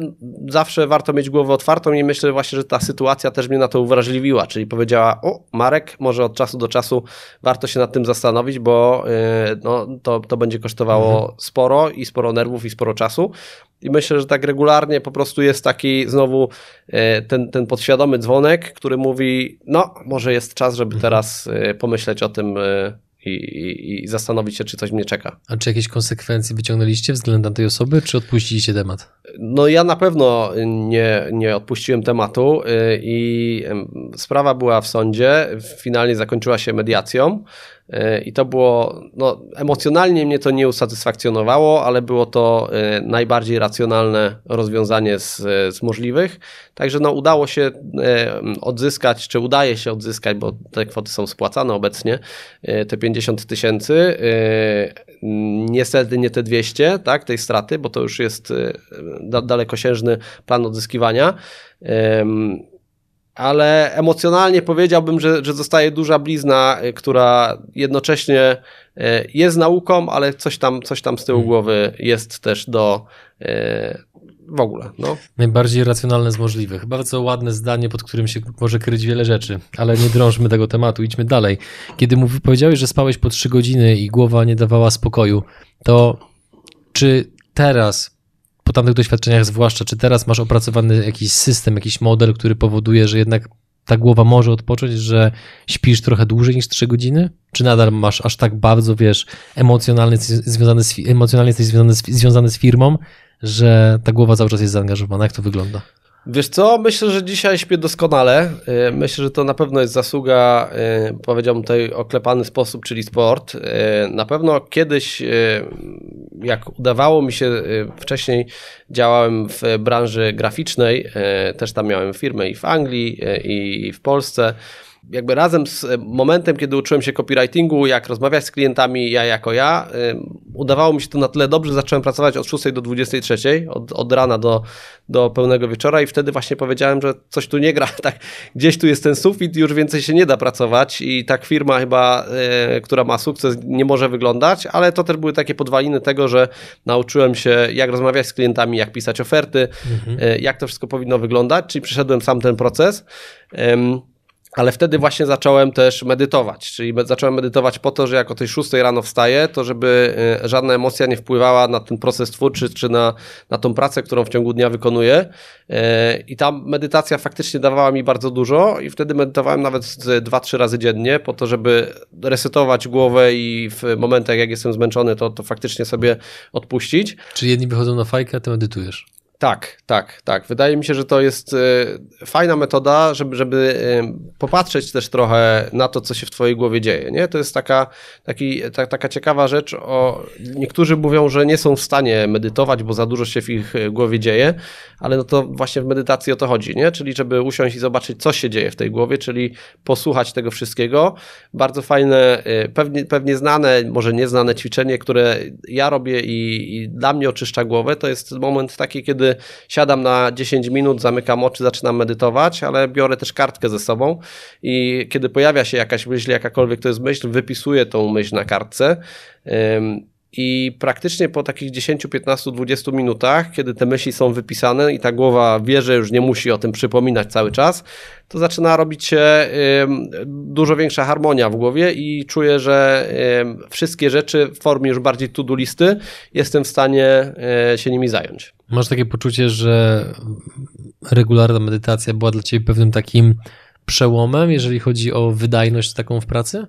zawsze warto mieć głowę otwartą i myślę właśnie, że ta sytuacja też mnie na to uwrażliwiła, czyli powiedziała, o Marek, może od czasu do czasu warto się nad tym zastanowić, bo no, to, to będzie kosztowało mhm. sporo i sporo nerwów i sporo czasu. I myślę, że tak regularnie po prostu jest taki znowu ten, ten podświadomy dzwonek, który mówi, no może jest czas, żeby mhm. teraz y, pomyśleć o tym y, i, i, i, zastanowić się, czy coś mnie czeka. A czy jakieś konsekwencje wyciągnęliście względem tej osoby, czy odpuściliście temat? No ja na pewno nie, nie odpuściłem tematu i sprawa była w sądzie, finalnie zakończyła się mediacją. E, I to było, no, emocjonalnie mnie to nie usatysfakcjonowało, ale było to e, najbardziej racjonalne rozwiązanie z, z możliwych. Także no, udało się e, odzyskać, czy udaje się odzyskać, bo te kwoty są spłacane obecnie, te 50 tysięcy. Niestety nie te 200, tak, tej straty, bo to już jest dalekosiężny plan odzyskiwania ale emocjonalnie powiedziałbym, że, że zostaje duża blizna, y, która jednocześnie y, jest nauką, ale coś tam, coś tam z tyłu hmm. głowy jest też do y, w ogóle. No. Najbardziej racjonalne z możliwych. Bardzo ładne zdanie, pod którym się może kryć wiele rzeczy, ale nie drążmy tego tematu, idźmy dalej. Kiedy mu powiedziałeś, że spałeś po trzy godziny i głowa nie dawała spokoju, to czy teraz tamtych doświadczeniach zwłaszcza, czy teraz masz opracowany jakiś system, jakiś model, który powoduje, że jednak ta głowa może odpocząć, że śpisz trochę dłużej niż 3 godziny? Czy nadal masz aż tak bardzo, wiesz, emocjonalnie, związany z, emocjonalnie jesteś związany z, związany z firmą, że ta głowa cały czas jest zaangażowana? Jak to wygląda? Wiesz co, myślę, że dzisiaj śpię doskonale. Y, myślę, że to na pewno jest zasługa, y, powiedziałbym tutaj oklepany sposób, czyli sport. Y, na pewno kiedyś, jak udawało mi się, wcześniej działałem w branży graficznej, też tam miałem firmę i w Anglii, i w Polsce jakby razem z e, momentem, kiedy uczyłem się copywritingu, jak rozmawiać z klientami, ja jako ja, e, udawało mi się to na tyle dobrze, zacząłem pracować od 6 do 23, od, od rana do, do pełnego wieczora i wtedy właśnie powiedziałem, że coś tu nie gra, [laughs] tak, gdzieś tu jest ten sufit, już więcej się nie da pracować i tak firma chyba, e, która ma sukces, nie może wyglądać, ale to też były takie podwaliny tego, że nauczyłem się, jak rozmawiać z klientami, jak pisać oferty, mhm. jak to wszystko powinno wyglądać, czyli przeszedłem sam ten proces. Ale wtedy właśnie zacząłem też medytować, czyli zacząłem medytować po to, że jak o tej 6 rano wstaję, to żeby y, żadna emocja nie wpływała na ten proces twórczy, czy na, na tą pracę, którą w ciągu dnia wykonuję. Y, I ta medytacja faktycznie dawała mi bardzo dużo i wtedy medytowałem nawet 2-3 razy dziennie po to, żeby resetować głowę i w momentach, jak jestem zmęczony, to, to faktycznie sobie odpuścić. Czy jedni wychodzą na fajkę, a ty medytujesz? Tak, tak, tak. Wydaje mi się, że to jest e, fajna metoda, żeby, żeby e, popatrzeć też trochę na to, co się w twojej głowie dzieje. Nie? To jest taka, taki, ta, taka ciekawa rzecz. O, niektórzy mówią, że nie są w stanie medytować, bo za dużo się w ich głowie dzieje, ale no to właśnie w medytacji o to chodzi, nie? czyli żeby usiąść i zobaczyć, co się dzieje w tej głowie, czyli posłuchać tego wszystkiego. Bardzo fajne, e, pewnie, pewnie znane, może nieznane ćwiczenie, które ja robię i, i dla mnie oczyszcza głowę, to jest moment taki, kiedy siadam na 10 minut, zamykam oczy, zaczynam medytować, ale biorę też kartkę ze sobą i kiedy pojawia się jakaś myśl, jakakolwiek to jest myśl, wypisuję tą myśl na kartce I praktycznie po takich 10, 15, 20 minutach, kiedy te myśli są wypisane i ta głowa wie, że już nie musi o tym przypominać cały czas, to zaczyna robić się dużo większa harmonia w głowie i czuję, że wszystkie rzeczy w formie już bardziej to-do listy jestem w stanie e, się nimi zająć. Masz takie poczucie, że regularna medytacja była dla ciebie pewnym takim przełomem, jeżeli chodzi o wydajność taką w pracy?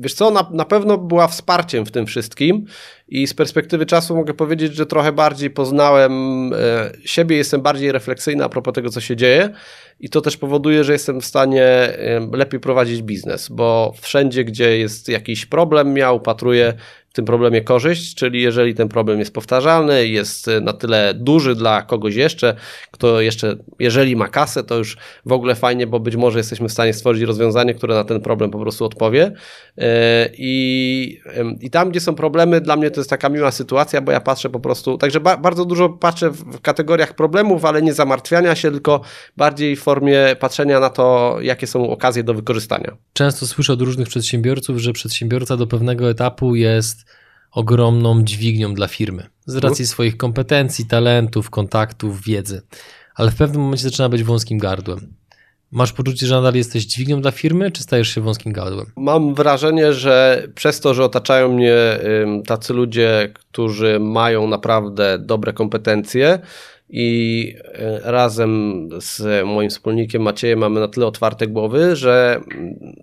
Wiesz co, na, na pewno była wsparciem w tym wszystkim i z perspektywy czasu mogę powiedzieć, że trochę bardziej poznałem e, siebie, jestem bardziej refleksyjny a propos tego, co się dzieje i to też powoduje, że jestem w stanie e, lepiej prowadzić biznes, bo wszędzie, gdzie jest jakiś problem, ja upatruję w tym problemie korzyść, czyli jeżeli ten problem jest powtarzalny, jest na tyle duży dla kogoś jeszcze, kto jeszcze, jeżeli ma kasę, to już w ogóle fajnie, bo być może jesteśmy w stanie stworzyć rozwiązanie, które na ten problem po prostu odpowie. E, I, i tam, gdzie są problemy, dla mnie to jest taka miła sytuacja, bo ja patrzę po prostu, także ba bardzo dużo patrzę w kategoriach problemów, ale nie zamartwiania się, tylko bardziej w formie patrzenia na to, jakie są okazje do wykorzystania. Często słyszę od różnych przedsiębiorców, że przedsiębiorca do pewnego etapu jest ogromną dźwignią dla firmy z racji swoich kompetencji, talentów, kontaktów, wiedzy, ale w pewnym momencie zaczyna być wąskim gardłem. Masz poczucie, że nadal jesteś dźwignią dla firmy, czy stajesz się wąskim gardłem? Mam wrażenie, że przez to, że otaczają mnie tacy ludzie, którzy mają naprawdę dobre kompetencje, i e, razem z moim wspólnikiem Maciejem mamy na tyle otwarte głowy, że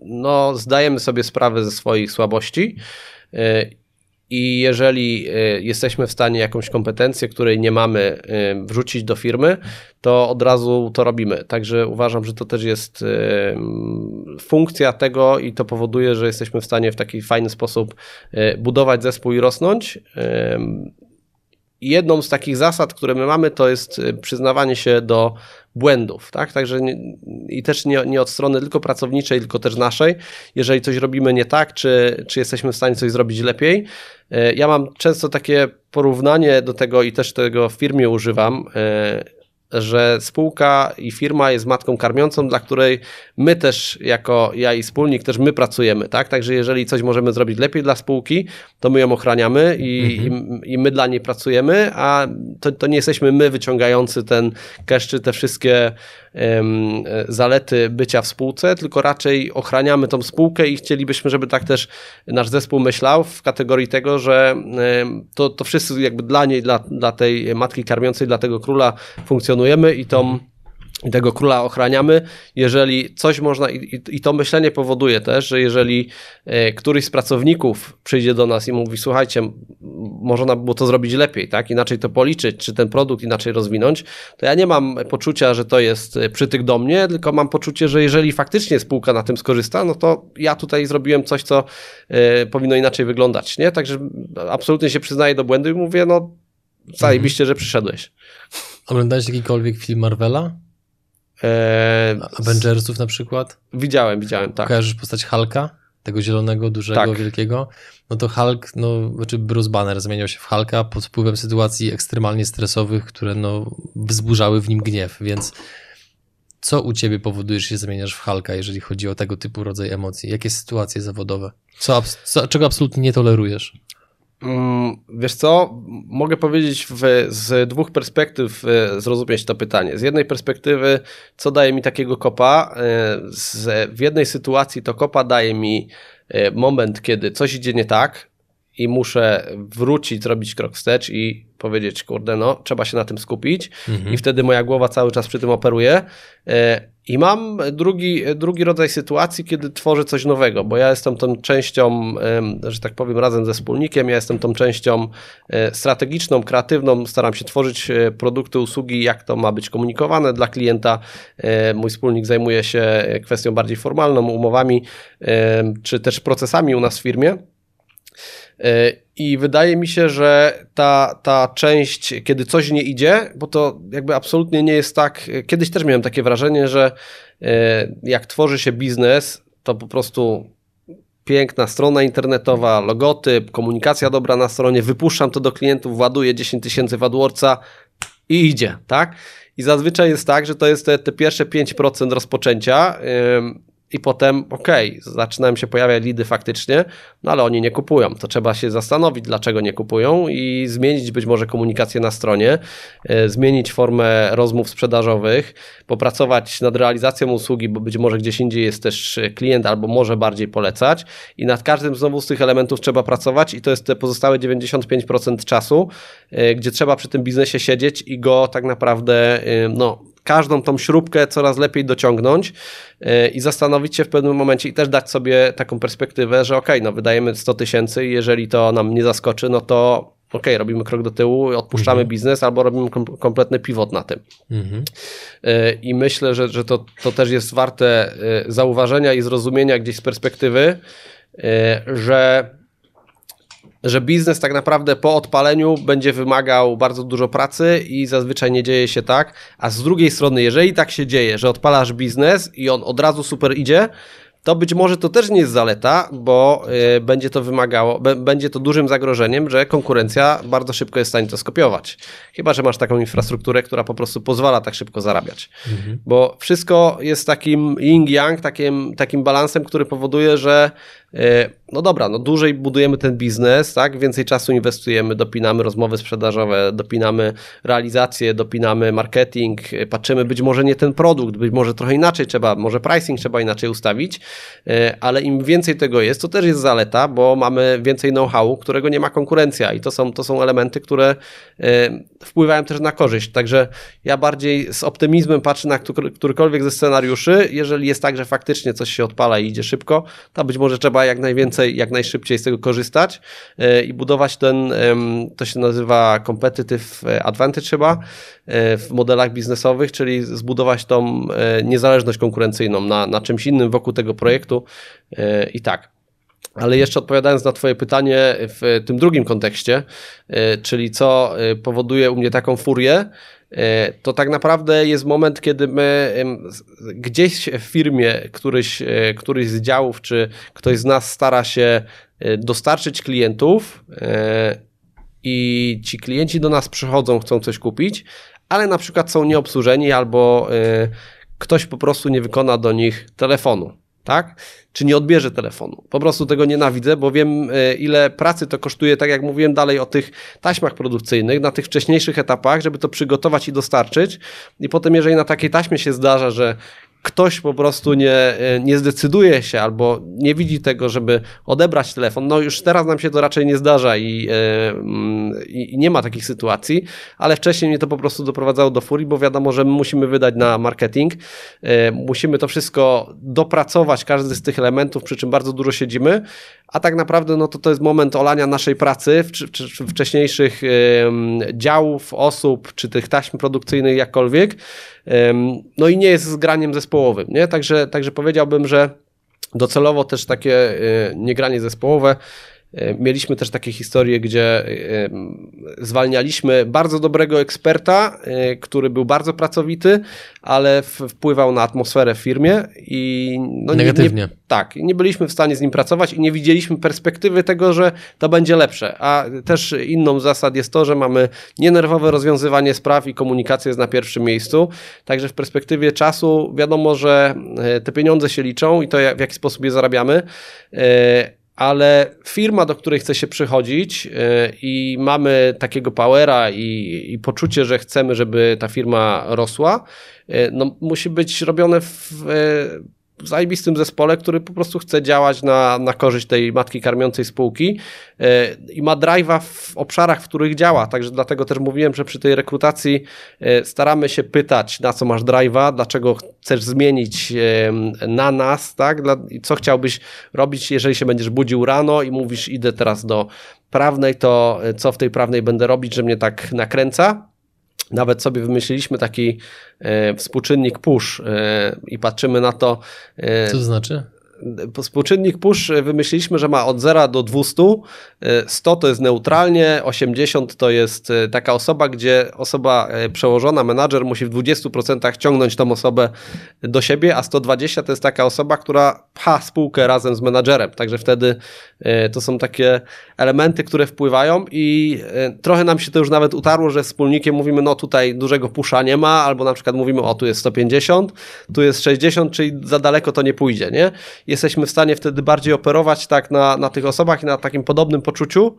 no, zdajemy sobie sprawę ze swoich słabości e, i jeżeli e, jesteśmy w stanie jakąś kompetencję, której nie mamy, e, wrzucić do firmy, to od razu to robimy. Także uważam, że to też jest e, funkcja tego i to powoduje, że jesteśmy w stanie w taki fajny sposób budować zespół i rosnąć. Jedną z takich zasad, które my mamy, to jest przyznawanie się do błędów, tak? Także nie, i też nie, nie od strony tylko pracowniczej, tylko też naszej. Jeżeli coś robimy nie tak, czy, czy jesteśmy w stanie coś zrobić lepiej. E, ja mam często takie porównanie do tego i też tego w firmie używam e, że spółka i firma jest matką karmiącą, dla której my też, jako ja i wspólnik, też my pracujemy, tak? Także jeżeli coś możemy zrobić lepiej dla spółki, to my ją ochraniamy i, mhm. i, i, my dla niej pracujemy, a to, to nie jesteśmy my wyciągający ten cash czy te wszystkie zalety bycia w spółce, tylko raczej ochraniamy tą spółkę i chcielibyśmy, żeby tak też nasz zespół myślał w kategorii tego, że to, to wszyscy jakby dla niej, dla, dla tej matki karmiącej, dla tego króla funkcjonujemy i tą i tego króla ochraniamy. Jeżeli coś można, i, i, to myślenie powoduje też, że jeżeli e, któryś z pracowników przyjdzie do nas i mówi: Słuchajcie, można by było to zrobić lepiej, tak? Inaczej to policzyć, czy ten produkt inaczej rozwinąć, to ja nie mam poczucia, że to jest e, przytyk do mnie, tylko mam poczucie, że jeżeli faktycznie spółka na tym skorzysta, no to ja tutaj zrobiłem coś, co y, powinno inaczej wyglądać, nie? Także absolutnie się przyznaję do błędu i mówię: No, zajebiście, że przyszedłeś. Oglądałeś jakikolwiek film Marvela? Eee, Avengersów na przykład? Widziałem, widziałem, tak. Kojarzysz postać Hulka? Tego zielonego, dużego, tak. wielkiego? No to Hulk, no, znaczy Bruce Banner zmieniał się w Hulka pod wpływem sytuacji ekstremalnie stresowych, które no, wzburzały w nim gniew, więc co u ciebie powoduje, że się zmieniasz w Hulka, jeżeli chodzi o tego typu rodzaj emocji? Jakie sytuacje zawodowe? Co, co, czego absolutnie nie tolerujesz? Mm, wiesz co, mogę powiedzieć w, z dwóch perspektyw e, zrozumieć to pytanie. Z jednej perspektywy, co daje mi takiego kopa? E, z, w jednej sytuacji to kopa daje mi e, moment, kiedy coś idzie nie tak i muszę wrócić, zrobić krok wstecz i powiedzieć, kurde, no, trzeba się na tym skupić mhm. i wtedy moja głowa cały czas przy tym operuje. I mam drugi, drugi rodzaj sytuacji, kiedy tworzę coś nowego, bo ja jestem tą częścią, że tak powiem, razem ze wspólnikiem, ja jestem tą częścią e, strategiczną, kreatywną, staram się tworzyć e, produkty, usługi, jak to ma być komunikowane dla klienta. E, mój wspólnik zajmuje się kwestią bardziej formalną, umowami, czy też procesami u nas w firmie. I wydaje mi się, że ta, ta część, kiedy coś nie idzie, bo to jakby absolutnie nie jest tak. Kiedyś też miałem takie wrażenie, że e, jak tworzy się biznes, to po prostu piękna strona internetowa, logotyp, komunikacja dobra na stronie, wypuszczam to do klientów, ładuję 10 tysięcy w AdWordsa i idzie, tak? I zazwyczaj jest tak, że to jest te, te pierwsze 5% rozpoczęcia i potem okej, okay, zaczynają się pojawiać lidy faktycznie, no ale oni nie kupują. To trzeba się zastanowić, dlaczego nie kupują i zmienić być może komunikację na stronie, e, zmienić formę rozmów sprzedażowych, popracować nad realizacją usługi, bo być może gdzieś indziej jest też klient albo może bardziej polecać i nad każdym znowu z tych elementów trzeba pracować i to jest te pozostałe 95% czasu, e, gdzie trzeba przy tym biznesie siedzieć i go tak naprawdę e, no, każdą tą śrubkę coraz lepiej dociągnąć e, i zastanowić się w pewnym momencie i też dać sobie taką perspektywę, że ok, no wydajemy 100 tysięcy i jeżeli to nam nie zaskoczy, no to ok, robimy krok do tyłu, odpuszczamy mhm. biznes albo robimy kom kompletny pivot na tym. Mhm. E, I myślę, że, że to, to też jest warte e, zauważenia i zrozumienia gdzieś z perspektywy, że że biznes tak naprawdę po odpaleniu będzie wymagał bardzo dużo pracy i zazwyczaj nie dzieje się tak. A z drugiej strony, jeżeli tak się dzieje, że odpalasz biznes i on od razu super idzie, to być może to też nie jest zaleta, bo y, będzie to wymagało, będzie to dużym zagrożeniem, że konkurencja bardzo szybko jest w stanie to skopiować. Chyba, że masz taką infrastrukturę, która po prostu pozwala tak szybko zarabiać. Mhm. Bo wszystko jest takim yin-yang, takim, takim balansem, który powoduje, że no dobra, no dłużej budujemy ten biznes, tak? Więcej czasu inwestujemy, dopinamy rozmowy sprzedażowe, dopinamy realizację, dopinamy marketing, e, patrzymy być może nie ten produkt, być może trochę inaczej trzeba, może pricing trzeba inaczej ustawić, e, ale im więcej tego jest, to też jest zaleta, bo mamy więcej know-how, którego nie ma konkurencja i to są, to są elementy, które wpływają też na korzyść. Także ja bardziej z optymizmem patrzę na którykolwiek ze scenariuszy. Jeżeli jest tak, że faktycznie coś się odpala i idzie szybko, to być może trzeba trzeba jak najwięcej, jak najszybciej z tego korzystać e, i budować ten, to się nazywa competitive advantage chyba e, w modelach biznesowych, czyli zbudować tą e, niezależność konkurencyjną na, na czymś innym wokół tego projektu i tak. Ale jeszcze odpowiadając na Twoje pytanie w tym drugim kontekście, czyli co powoduje u mnie taką furię, E, to tak naprawdę jest moment, kiedy my gdzieś w firmie, któryś, e, któryś z działów, czy ktoś z nas stara się e, dostarczyć klientów i ci klienci do nas przychodzą, chcą coś kupić, ale na przykład są nieobsłużeni albo ktoś po prostu nie wykona do nich telefonu tak? Czy nie odbierze telefonu. Po prostu tego nienawidzę, bo wiem, e, ile pracy to kosztuje, tak jak mówiłem dalej o tych taśmach produkcyjnych, na tych wcześniejszych etapach, żeby to przygotować i dostarczyć. I potem, jeżeli na takiej taśmie się zdarza, że ktoś po prostu nie, e, nie zdecyduje się albo nie widzi tego, żeby odebrać telefon, no już teraz nam się to raczej nie zdarza i, e, mm, i, i, nie ma takich sytuacji, ale wcześniej mnie to po prostu doprowadzało do furii, bo wiadomo, że my musimy wydać na marketing, e, musimy to wszystko dopracować, każdy z tych elementów, przy czym bardzo dużo siedzimy, a tak naprawdę no to to jest moment olania naszej pracy, czy, czy, wcześniejszych działów, osób, czy tych taśm produkcyjnych jakkolwiek, no i nie jest zgraniem zespołowym, nie? Także, także powiedziałbym, że docelowo też takie y, niegranie zespołowe mieliśmy też takie historie, gdzie e, zwalnialiśmy bardzo dobrego eksperta, e, który był bardzo pracowity, ale wpływał na atmosferę w firmie i no negatywnie. Nie, tak, nie byliśmy w stanie z nim pracować i nie widzieliśmy perspektywy tego, że to będzie lepsze. A też inną zasad jest to, że mamy nienerwowe rozwiązywanie spraw i komunikacja jest na pierwszym miejscu. Także w perspektywie czasu wiadomo, że te pieniądze się liczą i to w jaki sposób je zarabiamy ale firma, do której chce się przychodzić yy, i mamy takiego powera i, i, poczucie, że chcemy, żeby ta firma rosła, yy, no, musi być robione w, w zajebistym zespole, który po prostu chce działać na, na korzyść tej matki karmiącej spółki e, i ma drive'a w obszarach, w których działa. Także dlatego też mówiłem, że przy tej rekrutacji e, staramy się pytać, na co masz drive'a, dlaczego chcesz zmienić e, na nas, tak? co chciałbyś robić, jeżeli się będziesz budził rano i mówisz, idę teraz do prawnej, to co w tej prawnej będę robić, że mnie tak nakręca. Nawet sobie wymyśliliśmy taki e, współczynnik push e, i patrzymy na to. E, Co to znaczy? Współczynnik push wymyśliliśmy, że ma od 0 do 200. 100 to jest neutralnie, 80 to jest taka osoba, gdzie osoba przełożona, menadżer musi w 20% ciągnąć tą osobę do siebie, a 120 to jest taka osoba, która pcha spółkę razem z menadżerem. Także wtedy to są takie elementy, które wpływają i trochę nam się to już nawet utarło, że wspólnikiem mówimy, no tutaj dużego pusza nie ma, albo na przykład mówimy, o tu jest 150, tu jest 60, czyli za daleko to nie pójdzie, nie? Jesteśmy w stanie wtedy bardziej operować tak na, na tych osobach i na takim podobnym poczuciu.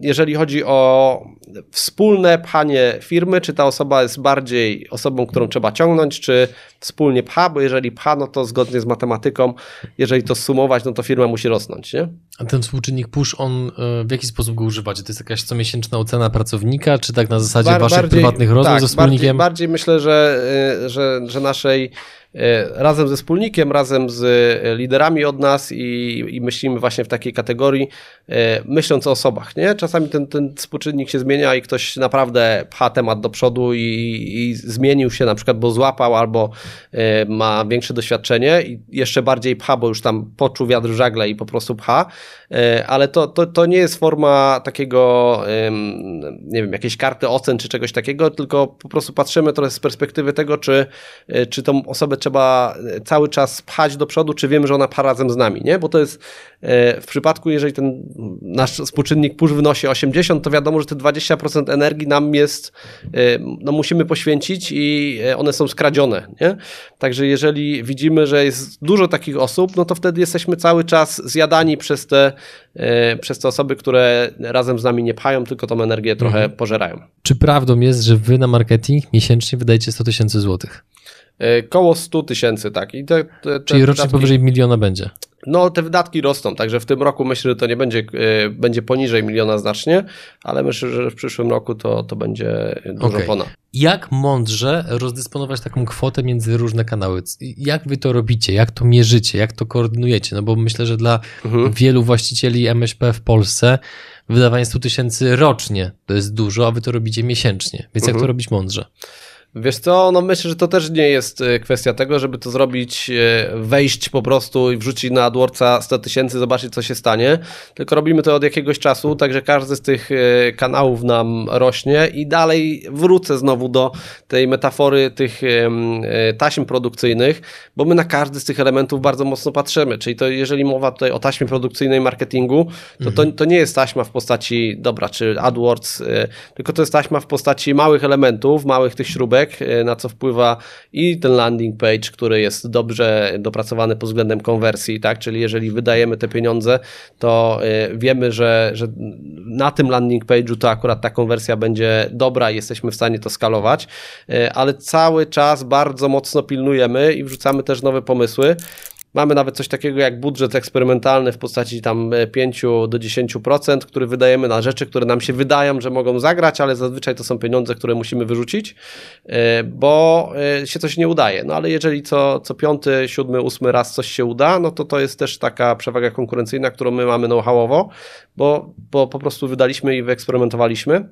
Jeżeli chodzi o wspólne pchanie firmy, czy ta osoba jest bardziej osobą, którą trzeba ciągnąć, czy wspólnie pcha, bo jeżeli pcha, no to zgodnie z matematyką, jeżeli to sumować, no to firma musi rosnąć, nie? A ten współczynnik push, on e, w jaki sposób go używacie? To jest jakaś comiesięczna ocena pracownika, czy tak na zasadzie Bar waszych bardziej, prywatnych rozmów tak, ze wspólnikiem? Bardziej, bardziej myślę, że, e, że, że naszej E, razem ze wspólnikiem, razem z liderami od nas i, i, myślimy właśnie w takiej kategorii, myśląc o osobach. Nie? Czasami ten, ten współczynnik się zmienia i ktoś naprawdę pcha temat do przodu i, i zmienił się na przykład, bo złapał albo ma większe doświadczenie i jeszcze bardziej pcha, bo już tam poczuł wiatr w żagle i po prostu pcha, ale to, to, to nie jest forma takiego, nie wiem, jakiejś karty ocen czy czegoś takiego, tylko po prostu patrzymy trochę z perspektywy tego, czy, czy tą osobę trzeba e, cały czas pchać do przodu, czy wiemy, że ona pcha razem z nami, nie? Bo to jest e, w przypadku, jeżeli ten nasz współczynnik push wynosi 80, to wiadomo, że te 20% energii nam jest, e, no musimy poświęcić i one są skradzione, nie? Także jeżeli widzimy, że jest dużo takich osób, no to wtedy jesteśmy cały czas zjadani przez te, przez te osoby, które razem z nami nie pchają, tylko tą energię trochę mhm. pożerają. Czy prawdą jest, że wy na marketing miesięcznie wydajecie 100 tysięcy złotych? Koło 100 tysięcy, tak. I te, te, te Czyli rocznie powyżej miliona będzie. No, te wydatki rosną, także w tym roku myślę, że to nie będzie, e, będzie poniżej miliona znacznie, ale myślę, że w przyszłym roku to, to będzie dużo okay. ponad. Jak mądrze rozdysponować taką kwotę między różne kanały? Jak wy to robicie? Jak to mierzycie? Jak to koordynujecie? No bo myślę, że dla mhm. wielu właścicieli MŚP w Polsce wydawanie 100 tysięcy rocznie to jest dużo, a wy to robicie miesięcznie. Więc mhm. jak to robić mądrze? Wiesz co, no myślę, że to też nie jest e, kwestia tego, żeby to zrobić, e, wejść po prostu i wrzucić na AdWordsa 100 tysięcy, zobaczyć co się stanie, tylko robimy to od jakiegoś czasu, także każdy z tych e, kanałów nam rośnie i dalej wrócę znowu do tej metafory tych taśm produkcyjnych, bo my na każdy z tych elementów bardzo mocno patrzymy, czyli to jeżeli mowa tutaj o taśmie produkcyjnej marketingu, to, mhm. to, to nie jest taśma w postaci, dobra, czy AdWords, tylko to jest taśma w postaci małych elementów, małych tych śrubek, E, na co wpływa i ten landing page, który jest dobrze dopracowany pod względem konwersji, tak? Czyli jeżeli wydajemy te pieniądze, to e, wiemy, że, że na tym landing page'u to akurat ta konwersja będzie dobra i jesteśmy w stanie to skalować, e, ale cały czas bardzo mocno pilnujemy i wrzucamy też nowe pomysły. Mamy nawet coś takiego jak budżet eksperymentalny w postaci tam 5 e, do 10%, który wydajemy na rzeczy, które nam się wydają, że mogą zagrać, ale zazwyczaj to są pieniądze, które musimy wyrzucić, e, bo e, się coś nie udaje. No ale jeżeli co, co piąty, siódmy, ósmy raz coś się uda, no to to jest też taka przewaga konkurencyjna, którą my mamy know-howowo, bo, bo po prostu wydaliśmy i wyeksperymentowaliśmy.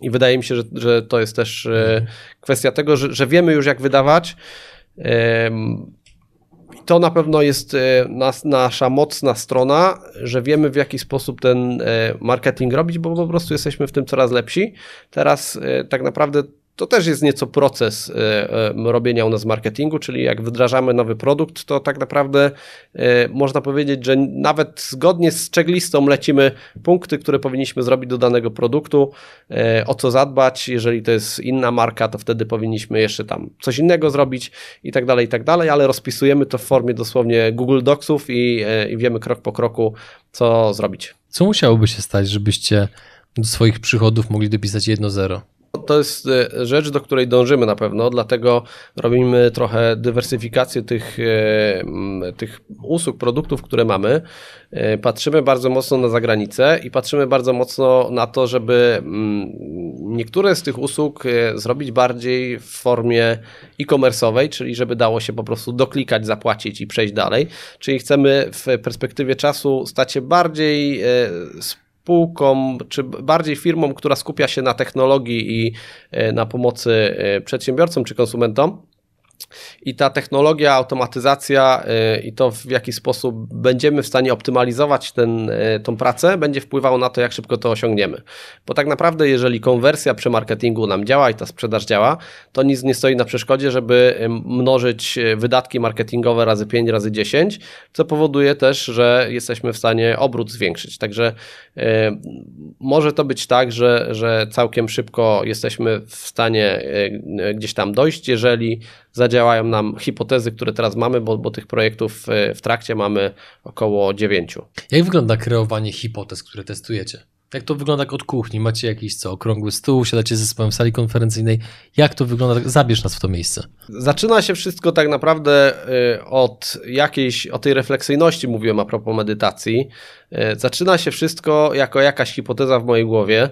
I wydaje mi się, że, że to jest też kwestia tego, że, że wiemy już jak wydawać to na pewno jest e, nas, nasza mocna strona, że wiemy w jaki sposób ten e, marketing robić, bo po prostu jesteśmy w tym coraz lepsi. Teraz e, tak naprawdę to też jest nieco proces e, e, robienia u nas marketingu, czyli jak wdrażamy nowy produkt, to tak naprawdę e, można powiedzieć, że nawet zgodnie z checklistą lecimy punkty, które powinniśmy zrobić do danego produktu, o co zadbać, jeżeli to jest inna marka, to wtedy powinniśmy jeszcze tam coś innego zrobić i tak dalej, i tak dalej, ale rozpisujemy to w formie dosłownie Google Docsów i, i wiemy krok po kroku, co zrobić. Co musiałoby się stać, żebyście do swoich przychodów mogli dopisać 1-0? To jest e, rzecz, do której dążymy na pewno, dlatego robimy trochę dywersyfikację tych, e, tych usług, produktów, które mamy. E, patrzymy bardzo mocno na zagranicę i patrzymy bardzo mocno na to, żeby niektóre z tych usług zrobić bardziej w formie e-commerce'owej, czyli żeby dało się po prostu doklikać, zapłacić i przejść dalej. Czyli chcemy w perspektywie czasu stać się bardziej spółką, czy bardziej firmą, która skupia się na technologii i e, na pomocy e, przedsiębiorcom czy konsumentom. I ta technologia, automatyzacja y, i to w jaki sposób będziemy w stanie optymalizować ten, y, tą pracę, będzie wpływało na to, jak szybko to osiągniemy. Bo tak naprawdę, jeżeli konwersja przy marketingu nam działa i ta sprzedaż działa, to nic nie stoi na przeszkodzie, żeby y, mnożyć wydatki marketingowe razy 5, razy 10, co powoduje też, że jesteśmy w stanie obrót zwiększyć. Także może to być tak, że, że całkiem szybko jesteśmy w stanie gdzieś tam dojść, jeżeli zadziałają nam hipotezy, które teraz mamy, bo, bo tych projektów e, w trakcie mamy około dziewięciu. Jak wygląda kreowanie hipotez, które testujecie? Jak to wygląda od kuchni? Macie jakiś co, okrągły stół, siadacie z zespołem w sali konferencyjnej. Jak to wygląda? Zabierz nas w to miejsce. Zaczyna się wszystko tak naprawdę e, od jakiejś, o tej refleksyjności mówiłem a propos medytacji. E, zaczyna się wszystko jako jakaś hipoteza w mojej głowie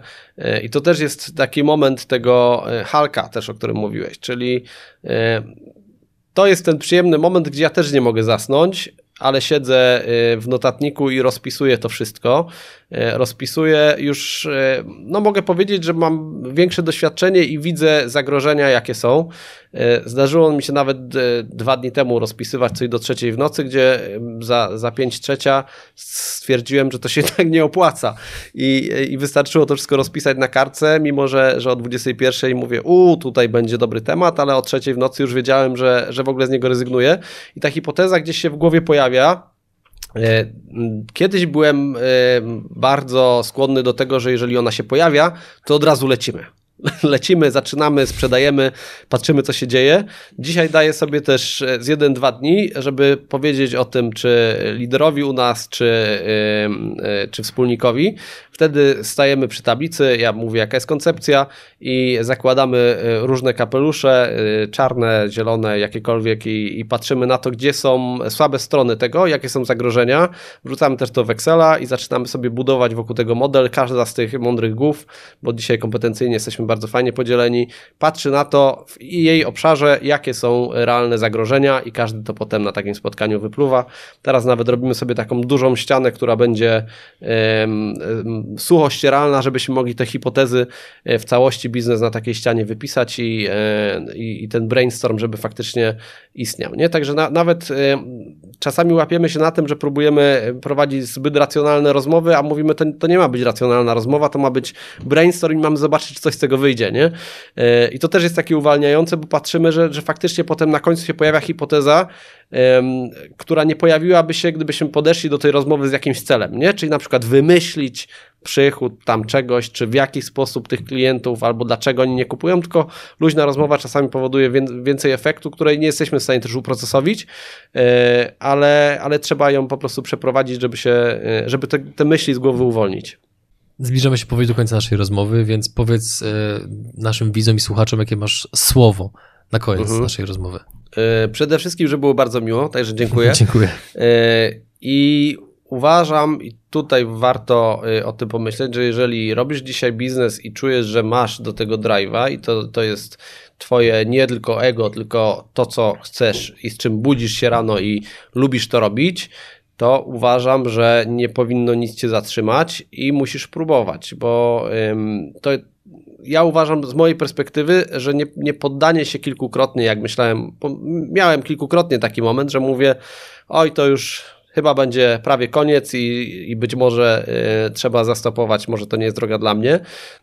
i to też jest taki moment tego halka też, o którym mówiłeś, czyli to jest ten przyjemny moment, gdzie ja też nie mogę zasnąć, ale siedzę w notatniku i rozpisuję to wszystko. E, rozpisuję, już e, no mogę powiedzieć, że mam większe doświadczenie i widzę zagrożenia, jakie są. E, zdarzyło mi się nawet dwa dni temu rozpisywać coś do trzeciej w nocy, gdzie za, za pięć trzecia stwierdziłem, że to się [laughs] tak nie opłaca. I, I wystarczyło to wszystko rozpisać na kartce, mimo że, że o 21 mówię, u tutaj będzie dobry temat, ale o trzeciej w nocy już wiedziałem, że, że w ogóle z niego rezygnuję. I ta hipoteza gdzieś się w głowie pojawia, E, kiedyś byłem e, bardzo skłonny do tego, że jeżeli ona się pojawia, to od razu lecimy. [laughs] lecimy, zaczynamy, sprzedajemy, patrzymy, co się dzieje. Dzisiaj daję sobie też e, z jeden, dwa dni, żeby powiedzieć o tym, czy liderowi u nas, czy, czy wspólnikowi. Wtedy stajemy przy tablicy, ja mówię, jaka jest koncepcja i zakładamy różne kapelusze, czarne, zielone, jakiekolwiek i, i patrzymy na to, gdzie są słabe strony tego, jakie są zagrożenia. Wrzucamy też to w Excela i zaczynamy sobie budować wokół tego model. Każda z tych mądrych głów, bo dzisiaj kompetencyjnie jesteśmy bardzo fajnie podzieleni, patrzy na to w jej obszarze, jakie są realne zagrożenia i każdy to potem na takim spotkaniu wypluwa. Teraz nawet robimy sobie taką dużą ścianę, która będzie um, um, sucho ścieralna, żebyśmy mogli te hipotezy e, w całości biznes na takiej ścianie wypisać i, e, i, i ten brainstorm, żeby faktycznie istniał. Nie? Także na, nawet czasami łapiemy się na tym, że próbujemy prowadzić zbyt racjonalne rozmowy, a mówimy, to, to nie ma być racjonalna rozmowa, to ma być brainstorm i mamy zobaczyć, czy coś z tego wyjdzie, nie? E, I to też jest takie uwalniające, bo patrzymy, że, że faktycznie potem na końcu się pojawia hipoteza, która nie pojawiłaby się, gdybyśmy podeszli do tej rozmowy z jakimś celem, nie? Czyli na przykład wymyślić przychód tam czegoś, czy w jaki sposób tych klientów, albo dlaczego oni nie kupują, tylko luźna rozmowa czasami powoduje więcej efektu, której nie jesteśmy w stanie też uprocesowić, e, ale, ale trzeba ją po prostu przeprowadzić, żeby się, e, żeby te, te myśli z głowy uwolnić. Zbliżamy się powoli do końca naszej rozmowy, więc powiedz e, naszym widzom i słuchaczom, jakie masz słowo na koniec mhm. naszej rozmowy. Przede wszystkim, że było bardzo miło, także dziękuję. [laughs] dziękuję. I uważam, i tutaj warto y, o tym pomyśleć, że jeżeli robisz dzisiaj biznes i czujesz, że masz do tego drive'a i to, to jest twoje nie tylko ego, tylko to, co chcesz i z czym budzisz się rano i lubisz to robić, to uważam, że nie powinno nic cię zatrzymać i musisz próbować, bo ym, to ja uważam z mojej perspektywy, że nie, nie poddanie się kilkukrotnie, jak myślałem, miałem kilkukrotnie taki moment, że mówię, oj, to już chyba będzie prawie koniec i, i być może y, trzeba zastopować, może to nie jest droga dla mnie.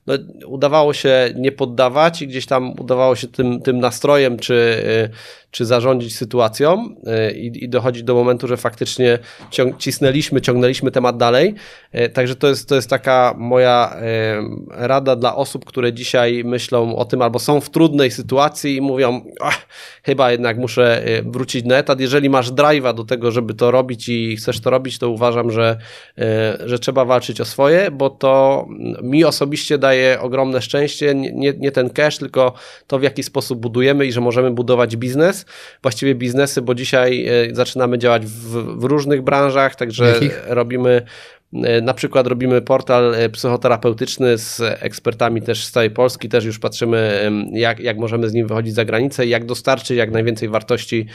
No, udawało się nie poddawać i gdzieś tam udawało się tym, tym nastrojem czy, y, czy zarządzić sytuacją y, i, i dochodzić do momentu, że faktycznie ciąg, cisnęliśmy, ciągnęliśmy temat dalej. Y, także to jest, to jest taka moja y, rada dla osób, które dzisiaj myślą o tym albo są w trudnej sytuacji i mówią, chyba jednak muszę wrócić na etat. Jeżeli masz drive'a do tego, żeby to robić i chcesz to robić, to uważam, że, że trzeba walczyć o swoje, bo to mi osobiście daje ogromne szczęście. Nie, nie ten cash, tylko to, w jaki sposób budujemy i że możemy budować biznes właściwie biznesy, bo dzisiaj e, zaczynamy działać w, w różnych branżach, także Jakich? robimy e, na przykład robimy portal e, psychoterapeutyczny z ekspertami też z całej Polski, też już patrzymy, jak, jak możemy z nim wychodzić za granicę i jak dostarczyć jak najwięcej wartości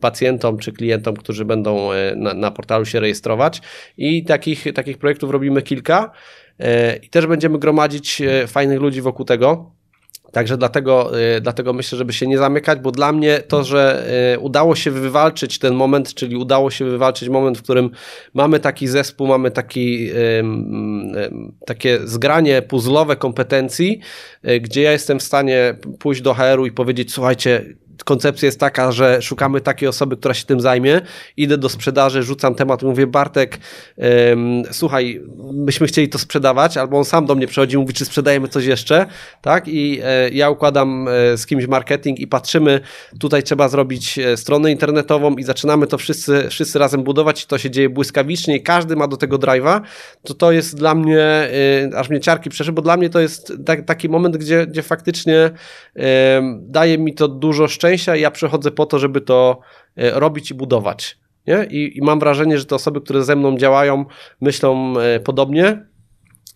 pacjentom czy klientom, którzy będą na, na portalu się rejestrować. I takich, takich projektów robimy kilka i też będziemy gromadzić fajnych ludzi wokół tego Także dlatego, y, dlatego myślę, żeby się nie zamykać, bo dla mnie to, że y, udało się wywalczyć ten moment, czyli udało się wywalczyć moment, w którym mamy taki zespół, mamy taki, takie zgranie puzzlowe kompetencji, y, gdzie ja jestem w stanie pójść do HR-u i powiedzieć, słuchajcie, koncepcja jest taka, że szukamy takiej osoby, która się tym zajmie. Idę do sprzedaży, rzucam temat, mówię Bartek, słuchaj, myśmy chcieli to sprzedawać, albo on sam do mnie przychodzi i mówi, czy sprzedajemy coś jeszcze, tak? I e, ja układam e, z kimś marketing i patrzymy, tutaj trzeba zrobić e, stronę internetową i zaczynamy to wszyscy, wszyscy razem budować i to się dzieje błyskawicznie i każdy ma do tego drive'a, to to jest dla mnie, aż mnie ciarki przeszy, bo dla mnie to jest tak, taki moment, gdzie, gdzie faktycznie daje mi to dużo szczęścia szczęścia ja przychodzę po to, żeby to e, robić i budować. Nie? I, I, mam wrażenie, że te osoby, które ze mną działają, myślą e, podobnie.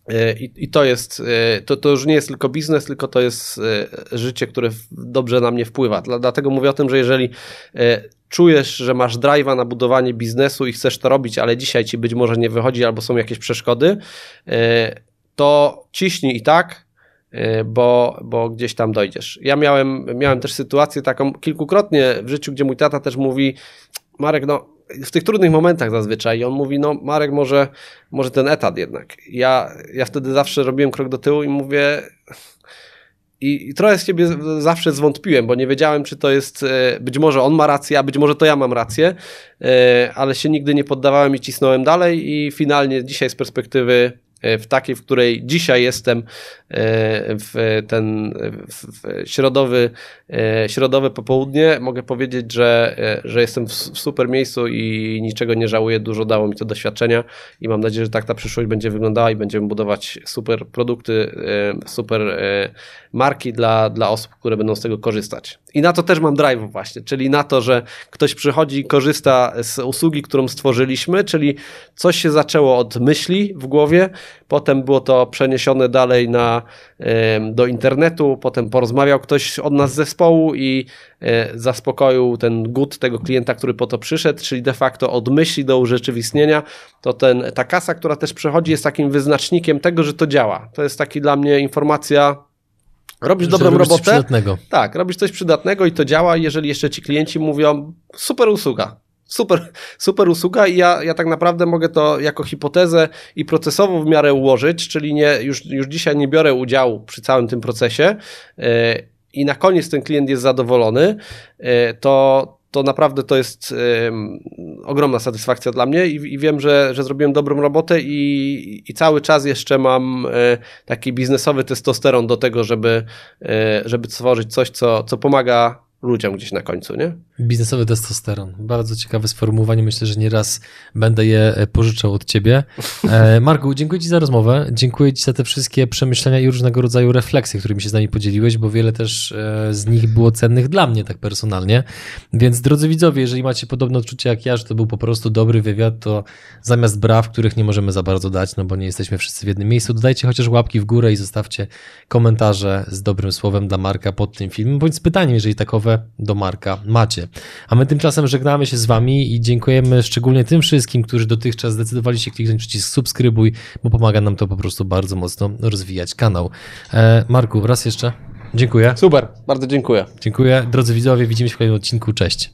E, I, I, to jest, to, to już nie jest tylko biznes, tylko to jest życie, które dobrze na mnie wpływa. Dlatego mówię o tym, że jeżeli czujesz, że masz drive'a na budowanie biznesu i chcesz to robić, ale dzisiaj ci być może nie wychodzi albo są jakieś przeszkody, to ciśnij i tak, bo, bo gdzieś tam dojdziesz. Ja miałem, miałem też sytuację taką kilkukrotnie w życiu, gdzie mój tata też mówi, Marek, no w tych trudnych momentach zazwyczaj on mówi, no Marek, może, może ten etat jednak. Ja, ja wtedy zawsze robiłem krok do tyłu i mówię i, i trochę z ciebie zawsze zwątpiłem, bo nie wiedziałem, czy to jest, y, być może on ma rację, a być może to ja mam rację, y, ale się nigdy nie poddawałem i cisnąłem dalej i finalnie dzisiaj z perspektywy E, w takiej, w której dzisiaj jestem, e, w ten w środowy, e, środowe popołudnie, mogę powiedzieć, że, że jestem w super miejscu i niczego nie żałuję. Dużo dało mi to doświadczenia i mam nadzieję, że tak ta przyszłość będzie wyglądała i będziemy budować super produkty, super marki dla, dla osób, które będą z tego korzystać. I na to też mam drive właśnie, czyli na to, że ktoś przychodzi korzysta z usługi, którą stworzyliśmy, czyli coś się zaczęło od myśli w głowie, potem było to przeniesione dalej na, do internetu, potem porozmawiał ktoś od nas z zespołu i e, zaspokoił ten gut tego klienta, który po to przyszedł, czyli de facto od myśli do urzeczywistnienia, to ten, ta kasa, która też przechodzi jest takim wyznacznikiem tego, że to działa. To jest taki dla mnie informacja Robisz dobrą robotę. Coś przydatnego. Tak, robisz coś przydatnego i to działa. Jeżeli jeszcze ci klienci mówią, super usługa, super, super usługa i ja, ja tak naprawdę mogę to jako hipotezę i procesowo w miarę ułożyć, czyli nie, już, już dzisiaj nie biorę udziału przy całym tym procesie yy, i na koniec ten klient jest zadowolony, yy, to, to naprawdę to jest ogromna satysfakcja dla mnie i, i, wiem, że, że zrobiłem dobrą robotę i, i cały czas jeszcze mam y, taki biznesowy testosteron do tego, żeby, y, żeby tworzyć coś, co, co pomaga ludziom gdzieś na końcu, nie? Biznesowy testosteron. Bardzo ciekawe sformułowanie. Myślę, że nieraz będę je e, pożyczał od ciebie. [laughs] E, Marku, dziękuję ci za rozmowę. Dziękuję ci za te wszystkie przemyślenia i różnego rodzaju refleksje, którymi się z nami podzieliłeś, bo wiele też e, z nich było cennych dla mnie tak personalnie. Więc drodzy widzowie, jeżeli macie podobne odczucie jak ja, że to był po prostu dobry wywiad, to zamiast braw, których nie możemy za bardzo dać, no bo nie jesteśmy wszyscy w jednym miejscu, dodajcie chociaż łapki w górę i zostawcie komentarze z dobrym słowem dla Marka pod tym filmem, bądź z pytaniem, jeżeli takowe do Marka macie. A my tymczasem żegnamy się z Wami i dziękujemy szczególnie tym wszystkim, którzy dotychczas zdecydowali się kliknąć przycisk subskrybuj, bo pomaga nam to po prostu bardzo mocno rozwijać kanał. E, Marku, raz jeszcze. Dziękuję. Super, bardzo dziękuję. Dziękuję. Drodzy widzowie, widzimy się w kolejnym odcinku. Cześć.